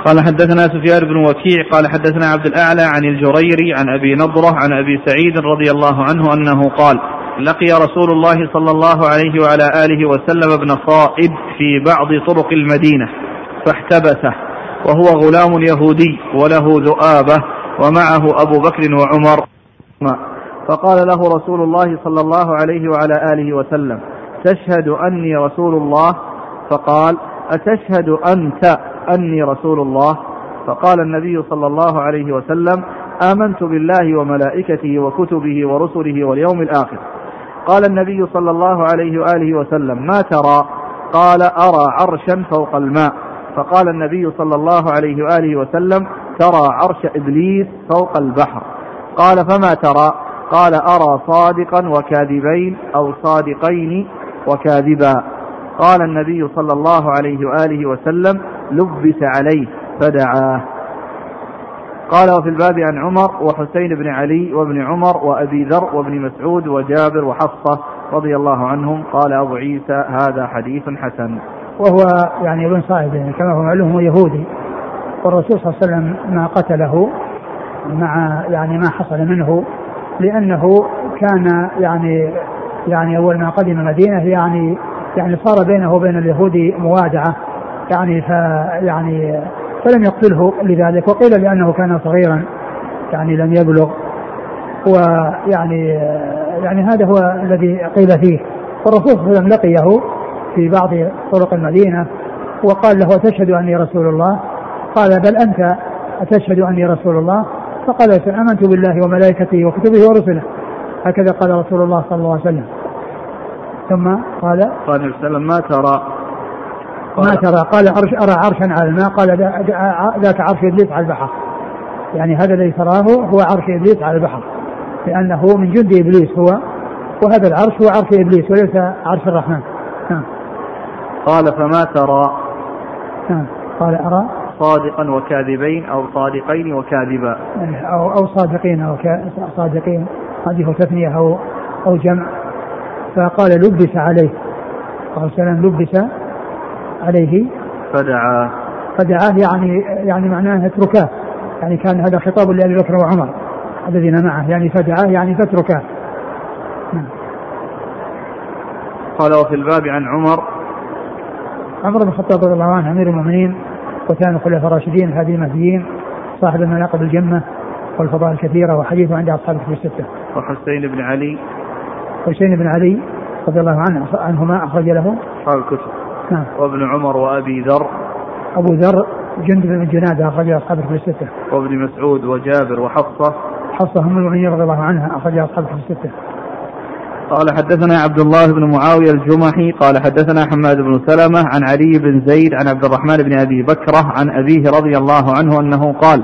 قال حدثنا سفيان بن وكيع قال حدثنا عبد الأعلى عن الجريري عن أبي نضرة عن أبي سعيد رضي الله عنه أنه قال لقي رسول الله صلى الله عليه وعلى آله وسلم ابن صائد في بعض طرق المدينة فاحتبسه وهو غلام يهودي وله ذؤابة ومعه أبو بكر وعمر. فقال له رسول الله صلى الله عليه وعلى آله وسلم تشهد أني رسول الله؟ فقال أتشهد أنت أني رسول الله؟ فقال النبي صلى الله عليه وسلم آمنت بالله وملائكته وكتبه ورسله واليوم الآخر. قال النبي صلى الله عليه وآله وسلم ما ترى؟ قال أرى عرشا فوق الماء. فقال النبي صلى الله عليه وآله وسلم ترى عرش إبليس فوق البحر. قال فما ترى؟ قال أرى صادقا وكاذبين أو صادقين وكاذبا. قال النبي صلى الله عليه وآله وسلم لبس عليه فدعاه. قال وفي الباب عن عمر وحسين بن علي وابن عمر وأبي ذر وابن مسعود وجابر وحفصة رضي الله عنهم. قال أبو عيسى هذا حديث حسن. وهو يعني ابن صائب يعني كما هو معلوم هو يهودي. والرسول صلى الله عليه وسلم ما قتله مع يعني ما حصل منه لأنه كان يعني يعني أول ما قدم المدينة يعني يعني صار بينه وبين اليهود موادعة يعني ف يعني فلم يقتله لذلك وقيل لأنه كان صغيرا يعني لم يبلغ. ويعني يعني هذا هو الذي قيل فيه. والرسول صلى الله عليه وسلم لقيه في بعض طرق المدينة وقال له أتشهد أني رسول الله؟ قال بل أنت أتشهد أني رسول الله؟ فقال آمنت بالله وملائكته وكتبه ورسله. هكذا قال رسول الله صلى الله عليه وسلم. ثم قال قال النبي صلى الله عليه وسلم ما ترى؟ ما ترى. قال عرش أرى عرشا على الماء؟ قال ذاك عرش إبليس على البحر. يعني هذا الذي تراه هو عرش إبليس على البحر لأنه من جند إبليس هو وهذا العرش هو عرش إبليس وليس عرش الرحمن. نعم. قال فما ترى نعم. قال أرى صادقا وكاذبين أو صادقين وكاذبا. يعني أو أو صادقين أو صادقين هذه تثنية أو أو جمع. فقال لبس عليه. قال سلام لبس عليه. فدعا. فدعاه يعني يعني معناه اتركاه. يعني كان هذا خطاب لأبي بكر وعمر الذين معه يعني فدعاه يعني فاتركاه. نعم. قال وفي الباب عن عمر عمر بن الخطاب رضي الله عنه أمير المؤمنين وكان الخلفاء الراشدين الهادي المهديين صاحب المناقب الجمة والفضائل الكثيرة وحديثه عند أصحاب الكتب الستة. وحسين بن علي. حسين بن علي رضي الله عنه عنهما أخرج له. أصحاب الكتب. نعم. وابن عمر وأبي ذر. أبو ذر جندب بن جنادة أخرج أصحاب الكتب الستة. وابن مسعود وجابر وحفصة. حفصة هم المؤمنين رضي الله عنها أخرج أصحاب الكتب الستة. قال حدثنا عبد الله بن معاوية الجمحي قال حدثنا حماد بن سلمة عن علي بن زيد عن عبد الرحمن بن أبي بكرة عن أبيه رضي الله عنه أنه قال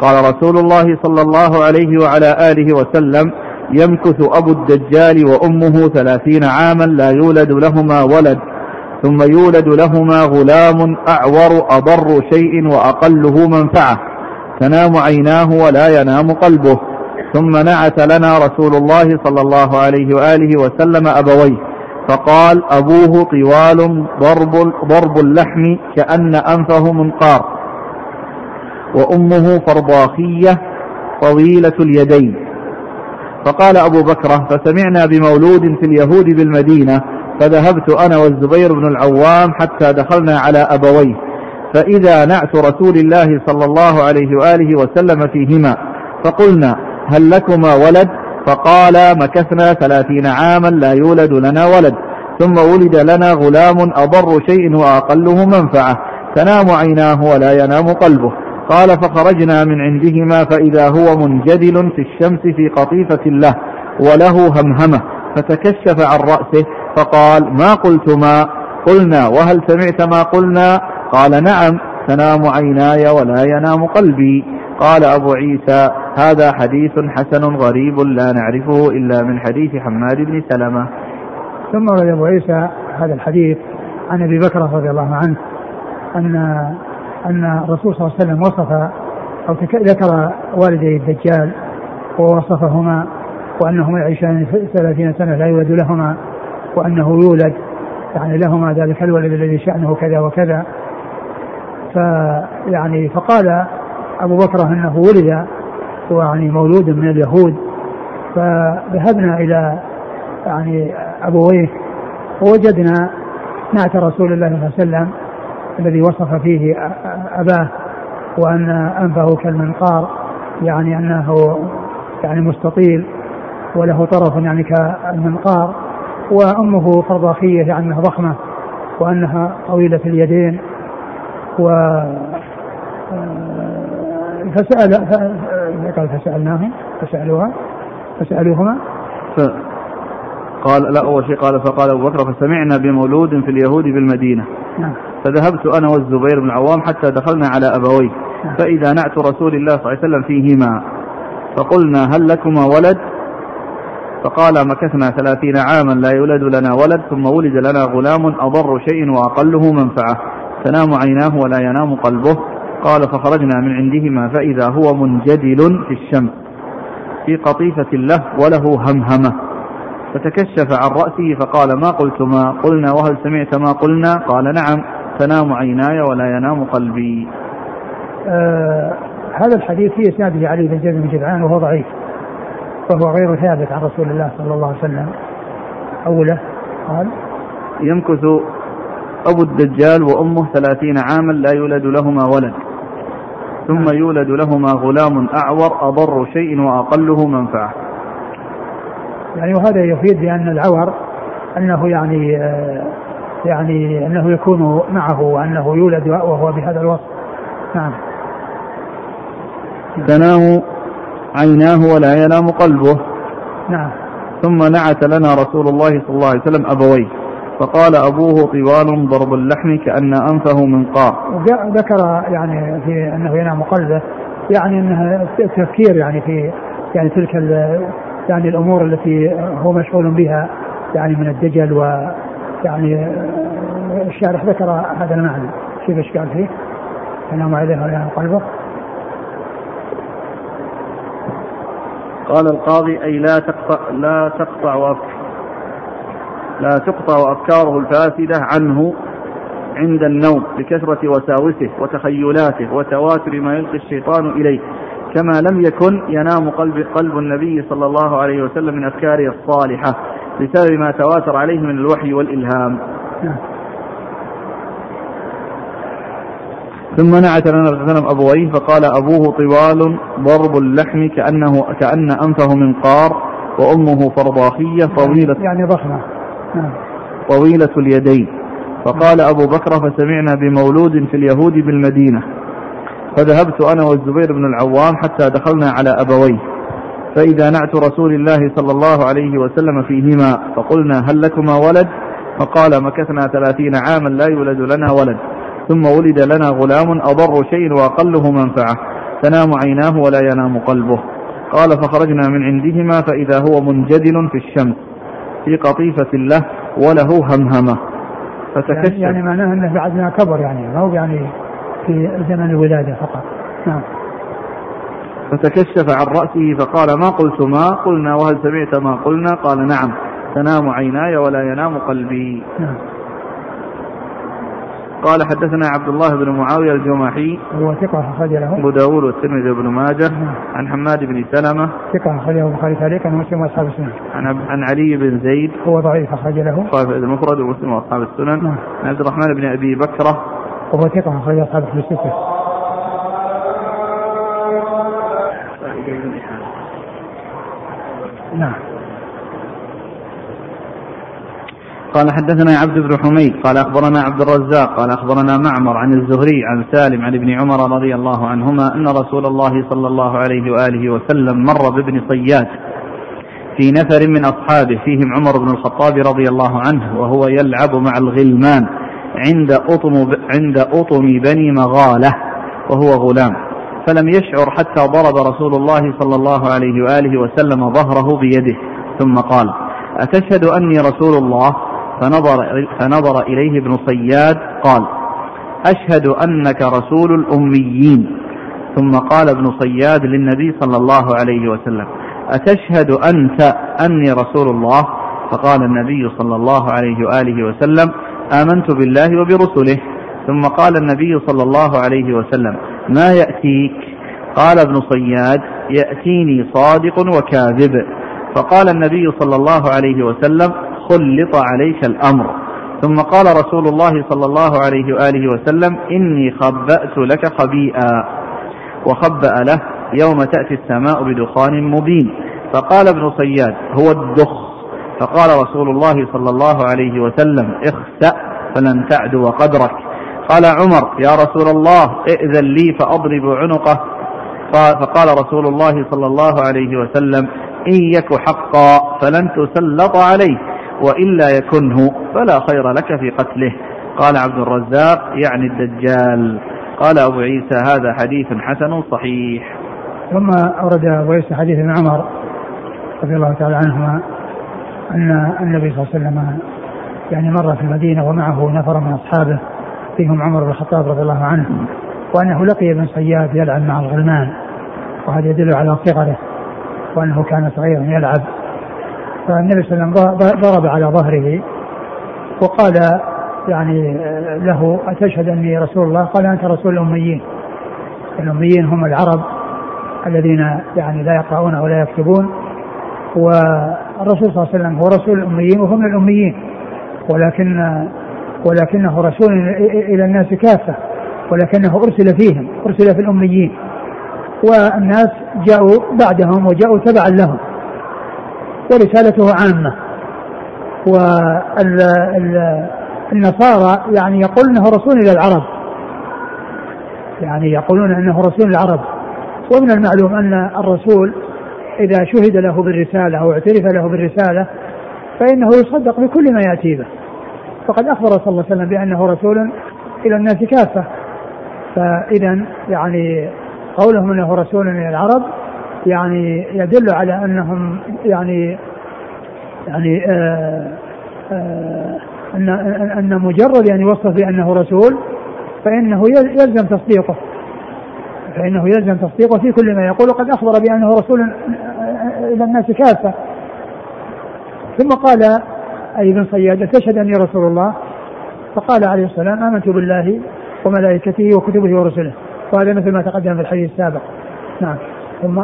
قال رسول الله صلى الله عليه وعلى آله وسلم يمكث أبو الدجال وأمه ثلاثين عاما لا يولد لهما ولد ثم يولد لهما غلام أعور أضر شيء وأقله منفعة تنام عيناه ولا ينام قلبه ثم نعت لنا رسول الله صلى الله عليه وآله وسلم أبويه فقال أبوه طوال ضرب, ضرب اللحم كأن أنفه منقار وأمه فرضاخية طويلة اليدين. فقال أبو بكرة فسمعنا بمولود في اليهود بالمدينة فذهبت أنا والزبير بن العوام حتى دخلنا على أبويه فإذا نعت رسول الله صلى الله عليه وآله وسلم فيهما فقلنا هل لكما ولد؟ فقال مكثنا ثلاثين عاما لا يولد لنا ولد. ثم ولد لنا غلام أضر شيء وأقله منفعة. تنام عيناه ولا ينام قلبه. قال فخرجنا من عندهما فإذا هو منجدل في الشمس في قطيفة له وله همهمة. فتكشف عن رأسه فقال ما قلتما؟ قلنا وهل سمعت ما قلنا؟ قال نعم تنام عيناي ولا ينام قلبي. قال أبو عيسى هذا حديث حسن غريب لا نعرفه إلا من حديث حماد بن سلمة. ثم روي أبو عيسى هذا الحديث عن أبي بكر رضي الله عنه أن أن الرسول صلى الله عليه وسلم وصف أو ذكر والدي الدجال ووصفهما وأنهما يعيشان ثلاثين سنة لا يولد لهما وأنه يولد يعني لهما ذلك الولد الذي شأنه كذا وكذا. فيعني فقال أبو بكر أنه ولد يعني مولود من اليهود. فذهبنا إلى يعني أبويه ووجدنا نعت رسول الله صلى الله عليه وسلم الذي وصف فيه أباه وأن أنفه كالمنقار يعني أنه يعني مستطيل وله طرف يعني كالمنقار وأمه فرضاخية يعني أنها ضخمة وأنها طويلة اليدين و فسأل قال فسألناهم فسألوها فسألوهما. ف... قال لا أول شيء قال فقال أبو بكر فسمعنا بمولود في اليهود بالمدينة. نعم. فذهبت أنا والزبير بن العوام حتى دخلنا على أبويه. نعم. فإذا نعت رسول الله صلى الله عليه وسلم فيهما. فقلنا هل لكما ولد؟ فقال مكثنا ثلاثين عاما لا يولد لنا ولد ثم ولد لنا غلام أضر شيء وأقله منفعة. تنام عيناه ولا ينام قلبه. قال فخرجنا من عندهما فإذا هو منجدل في الشمس في قطيفة له وله همهمة فتكشف عن رأسه فقال ما قلتما قلنا وهل سمعت ما قلنا قال نعم تنام عيناي ولا ينام قلبي آه هذا الحديث في اسناده علي بن جابر بن جدعان وهو ضعيف فهو غير ثابت عن رسول الله صلى الله عليه وسلم. أوله قال يمكث أبو الدجال وأمه ثلاثين عاما لا يولد لهما ولد. ثم يولد لهما غلام أعور أضر شيء وأقله منفعة. يعني وهذا يفيد بأن العور أنه يعني آه، يعني أنه يكون معه وأنه يولد وهو بهذا الوصف. نعم. تنام عيناه ولا ينام قلبه. نعم. ثم نعت لنا رسول الله صلى الله عليه وسلم أبويه. فقال أبوه طوال ضرب اللحم كأن أنفه منقار ذكر يعني في أنه ينام قلبه يعني أنها تفكير يعني في يعني تلك يعني الأمور التي هو مشغول بها يعني من الدجل و يعني الشارح ذكر هذا المعنى. كيف إيش قال فيه؟ ينام عليه ينام قلبه. قال القاضي أي لا تقطع لا تقطع لا تقطع أفكاره الفاسدة عنه عند النوم لكثرة وساوسه وتخيلاته وتواتر ما يلقي الشيطان إليه كما لم يكن ينام قلب قلب النبي صلى الله عليه وسلم من أفكاره الصالحة بسبب ما تواتر عليه من الوحي والإلهام ثم نعت لنا وسلم أبويه فقال أبوه طوال ضرب اللحم كأنه كأن أنفه منقار وأمه فرضاخية طويلة يعني ضخمة. طويلة اليدين. فقال أبو بكر فسمعنا بمولود في اليهود بالمدينة. فذهبت أنا والزبير بن العوام حتى دخلنا على أبويه. فإذا نعت رسول الله صلى الله عليه وسلم فيهما فقلنا هل لكما ولد؟ فقال مكثنا ثلاثين عاما لا يولد لنا ولد. ثم ولد لنا غلام أضر شيء وأقله منفعة. تنام عيناه ولا ينام قلبه. قال فخرجنا من عندهما فإذا هو منجدل في الشمس. في قطيفة له وله همهمة. فتكشف يعني, يعني معناه إنه بعد ما كبر يعني ما هو يعني في زمن الولادة فقط. نعم. فتكشف عن رأسه فقال ما قلت ما قلنا وهل سمعت ما قلنا؟ قال نعم. تنام عيناي ولا ينام قلبي. نعم. قال حدثنا عبد الله بن معاوية الجماحي. هو ثقة أخرج له. أبو داود والترمذي وابن ماجه. نعم. عن حماد بن سلمة. ثقة أخرجه البخاري تعليقا ومسلم وأصحاب السنن. عن عن علي بن زيد. هو ضعيف أخرج له. صاحب المفرد ومسلم وأصحاب السنن. نعم. عن عبد الرحمن بن أبي بكرة. وهو ثقة أخرج أصحاب الكتب الستة نعم. قال حدثنا عبد بن حميد قال أخبرنا عبد الرزاق قال أخبرنا معمر عن الزهري عن سالم عن ابن عمر رضي الله عنهما أن رسول الله صلى الله عليه وآله وسلم مر بابن صياد في نفر من أصحابه فيهم عمر بن الخطاب رضي الله عنه وهو يلعب مع الغلمان عند أطم عند أطم بني مغالة وهو غلام. فلم يشعر حتى ضرب رسول الله صلى الله عليه وآله وسلم ظهره بيده ثم قال أتشهد أني رسول الله؟ فنظر, فنظر إليه ابن صياد قال أشهد أنك رسول الأميين. ثم قال ابن صياد للنبي صلى الله عليه وسلم أتشهد أنت أني رسول الله؟ فقال النبي صلى الله عليه وآله وسلم آمنت بالله وبرسله. ثم قال النبي صلى الله عليه وسلم ما يأتيك؟ قال ابن صياد يأتيني صادق وكاذب. فقال النبي صلى الله عليه وسلم خلط عليك الأمر. ثم قال رسول الله صلى الله عليه وآله وسلم إني خبأت لك خبيئا. وخبأ له يوم تأتي السماء بدخان مبين. فقال ابن صياد هو الدخ. فقال رسول الله صلى الله عليه وسلم اخسأ فلن تعدو قدرك. قال عمر يا رسول الله ائذن لي فأضرب عنقه. فقال رسول الله صلى الله عليه وسلم إن يك حقا فلن تسلط عليه وإلا يكنه فلا خير لك في قتله. قال عبد الرزاق يعني الدجال. قال أبو عيسى هذا حديث حسن صحيح. ثم أورد أبو عيسى حديث ابن عمر رضي الله تعالى عنهما أن النبي صلى الله عليه وسلم يعني مر في المدينة ومعه نفر من أصحابه فيهم عمر بن الخطاب رضي الله عنه وأنه لقي ابن صياد يلعب مع الغلمان وهذا يدل على صغره وأنه كان صغيرا يلعب. فالنبي صلى الله عليه وسلم ضرب على ظهره وقال يعني له أتشهد أني رسول الله؟ قال أنت رسول الأميين. الأميين هم العرب الذين يعني لا يقرؤون ولا يكتبون والرسول صلى الله عليه وسلم هو رسول الأميين وهم من الأميين ولكن ولكنه رسول إلى الناس كافة ولكنه أرسل فيهم أرسل في الأميين والناس جاءوا بعدهم وجاءوا تبعا لهم. ورسالته عامة. والنصارى يعني يقول إنه رسول إلى العرب. يعني يقولون إنه رسول العرب. ومن المعلوم أن الرسول إذا شهد له بالرسالة أو اعترف له بالرسالة فإنه يصدق بكل ما يأتي به. فقد أخبر صلى الله عليه وسلم بأنه رسول إلى الناس كافة. فاذا يعني قولهم إنه رسول إلى العرب يعني يدل على أنهم يعني يعني آآ آه، آآ آه، أن أن مجرد أن يوصف بأنه رسول فإنه يلزم تصديقه. فإنه يلزم تصديقه في كل ما يقول. وقد أخبر بأنه رسول آه، إلى الناس كافة. ثم قال أي بن صياد تشهد اني رسول الله. فقال عليه السلام آمنت بالله وملائكته وكتبه ورسله. وهذا مثل ما تقدم في الحديث السابق. نعم. ثم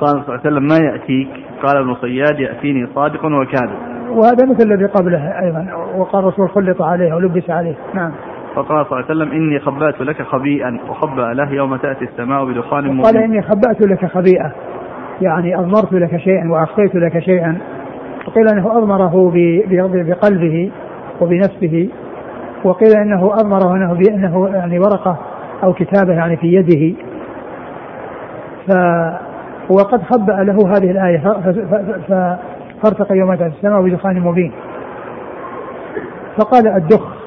قال صلى الله عليه وسلم ما يأتيك؟ قال ابن صياد يأتيني صادق وكاذب. وهذا مثل الذي قبله أيضا وقال الرسول خلط عليه ولبس عليه. نعم. فقال صلى الله عليه وسلم إني خبأت لك خبيئا وخبأ له يوم تأتي السماء بدخان مبين. قال إني خبأت لك خبيئة يعني أضمرت لك شيئا وأخفيت لك شيئا. وقيل أنه أضمره بقلبه وبنفسه وقيل أنه أضمره أنه بأنه يعني ورقة أو كتابة يعني في يده. ف وقد خبأ له هذه الآية فارتقى يوم تأتي السماء بدخان مبين. فقال الدخ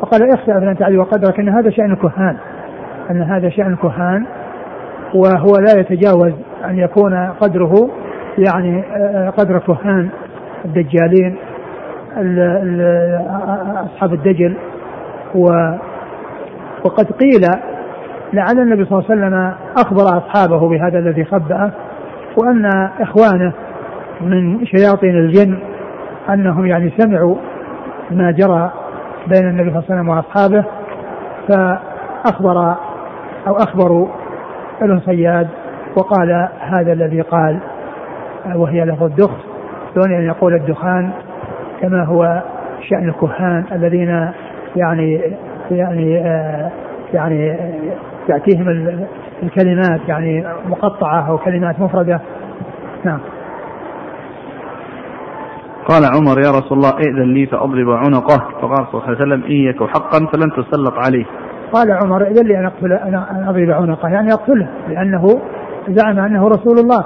فقال اخشى فلن تعلي وقدرك إن هذا شأن الكهان إن هذا شأن الكهان وهو لا يتجاوز أن يكون قدره يعني آه، قدر كهان الدجالين أصحاب الدجل و وقد قيل لعل النبي صلى الله عليه وسلم أخبر أصحابه بهذا الذي خبأه وأن إخوانه من شياطين الجن أنهم يعني سمعوا ما جرى بين النبي صلى الله عليه وسلم وأصحابه فأخبر أو أخبروا ابن صياد وقال هذا الذي قال وهي له الدخ دون أن يقول الدخان كما هو شأن الكهان الذين يعني يعني آه يعني تأتيهم الكلمات يعني مقطعة أو كلمات مفردة. نعم. قال عمر يا رسول الله ائذن لي فأضرب عنقه. فقال صلى الله عليه وسلم إن يك حقا فلن تسلط عليه. قال عمر ائذن لي أن أقتل أن أضرب عنقه. يعني أقتله لأنه زعم أنه رسول الله.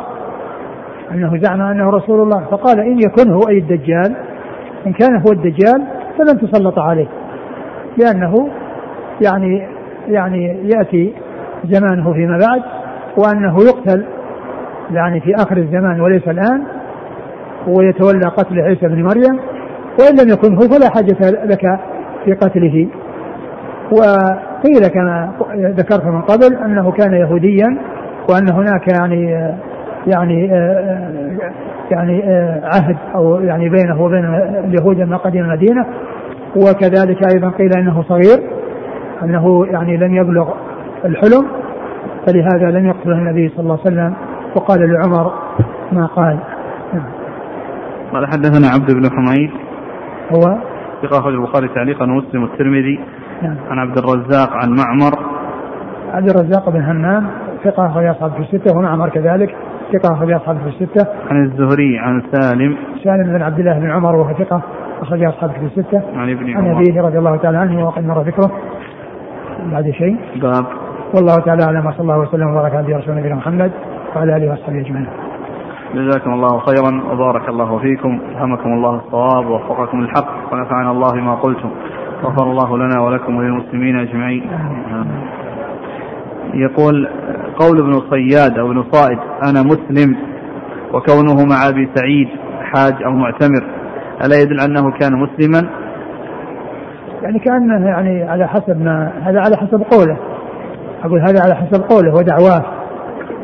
أنه زعم أنه رسول الله. فقال إن يكن هو أي الدجال إن كان هو الدجال فلن تسلط عليه. لأنه يعني يعني يأتي زمانه فيما بعد وأنه يقتل يعني في آخر الزمان وليس الآن ويتولى قتل عيسى بن مريم وإن لم يكن هو فلا حاجة لك في قتله. وقيل كما ذكرت من قبل أنه كان يهوديا وأن هناك يعني يعني يعني عهد أو يعني بينه وبين اليهود لما قدم المدينة وكذلك أيضا قيل أنه صغير. أنه يعني لم يبلغ الحلم فلهذا لم يقتله النبي صلى الله عليه وسلم وقال لعمر ما قال. قال حدثنا عبد بن حميد. هو؟ ثقة أخرج البخاري تعليقا ومسلم والترمذي. نعم. عن عبد الرزاق عن معمر. عبد الرزاق بن همام ثقة أخرج أصحاب في الستة ومعمر كذلك ثقة أخرج أصحاب في الستة. عن الزهري عن سالم. سالم بن عبد الله بن عمر وهو ثقة أخرج أصحاب في الستة. عن ابن عن عمر. أبيه رضي الله تعالى عنه وقد مر ذكره. بعد شيء. باب. والله تعالى أعلم وصلى الله وسلم وبارك على رسول نبينا محمد وعلى آله وصحبه أجمعين. جزاكم الله خيرا وبارك الله فيكم ألهمكم الله الصواب ووفقكم الحق ونفعنا الله بما قلتم غفر الله لنا ولكم وللمسلمين أجمعين. يقول قول ابن صياد أو ابن صائد أنا مسلم وكونه مع أبي سعيد حاج أو معتمر ألا يدل أنه كان مسلما؟ يعني كأنه يعني على حسب ما هذا على حسب قوله. أقول هذا على حسب قوله ودعواه.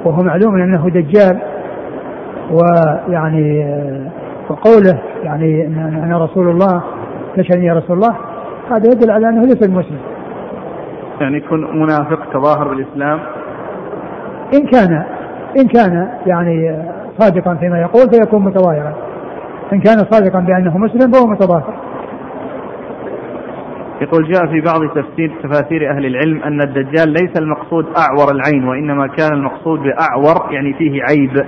وهو معلوم أنه دجال. ويعني وقوله يعني أنا رسول الله تشهد يا رسول الله هذا يدل على أنه ليس المسلم يعني يكون منافق تظاهر بالإسلام. إن كان إن كان يعني صادقا فيما يقول فيكون متظاهرا. إن كان صادقا بأنه مسلم فهو متظاهر. يقول جاء في بعض تفسير تفاسير أهل العلم أن الدجال ليس المقصود أعور العين وإنما كان المقصود بأعور يعني فيه عيب.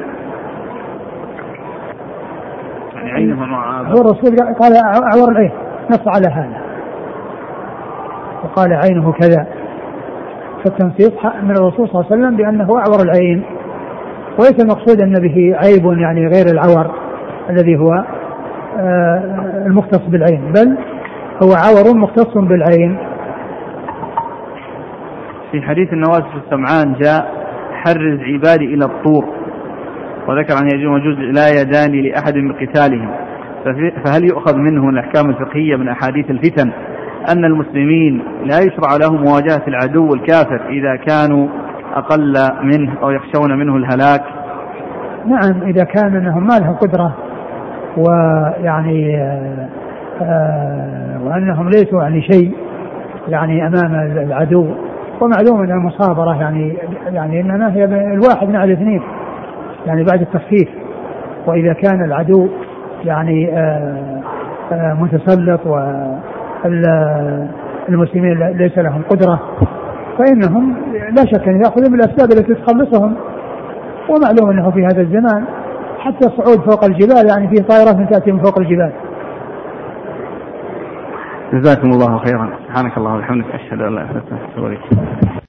يعني عينه معابة هو الرسول قال أعور العين. نص على هذا. وقال عينه كذا. فالتنصيص من الرسول صلى الله عليه وسلم بأنه أعور العين. وليس المقصود أن به عيب يعني غير العور الذي هو آه، المختص بالعين. بل هو عور مختص بالعين. في حديث النواس في السمعان جاء حرز عبادي إلى الطور. وذكر أن يجوز وجوز لا يدان لأحد بقتالهم فهل يؤخذ منه الأحكام الفقهية من أحاديث الفتن أن المسلمين لا يشرع لهم مواجهة العدو الكافر إذا كانوا أقل منه أو يخشون منه الهلاك؟ نعم إذا كان أنهم ما لهم قدرة ويعني وأنهم ليسوا يعني شيء يعني أمام العدو. ومعلوم أن المصابرة يعني يعني إنما هي الواحد مع الاثنين يعني بعد التخفيف. وإذا كان العدو يعني آه، آه، متسلط والمسلمين ليس لهم قدرة فإنهم لا شك أن يأخذون بالأسباب التي تخلصهم. ومعلوم أنه في هذا الزمان حتى الصعود فوق الجبال يعني فيه طائرات تأتي من فوق الجبال. جزاكم الله خيرا. سبحانك اللهم وبحمدك أشهد أن لا إله إلا أنت أستغفرك.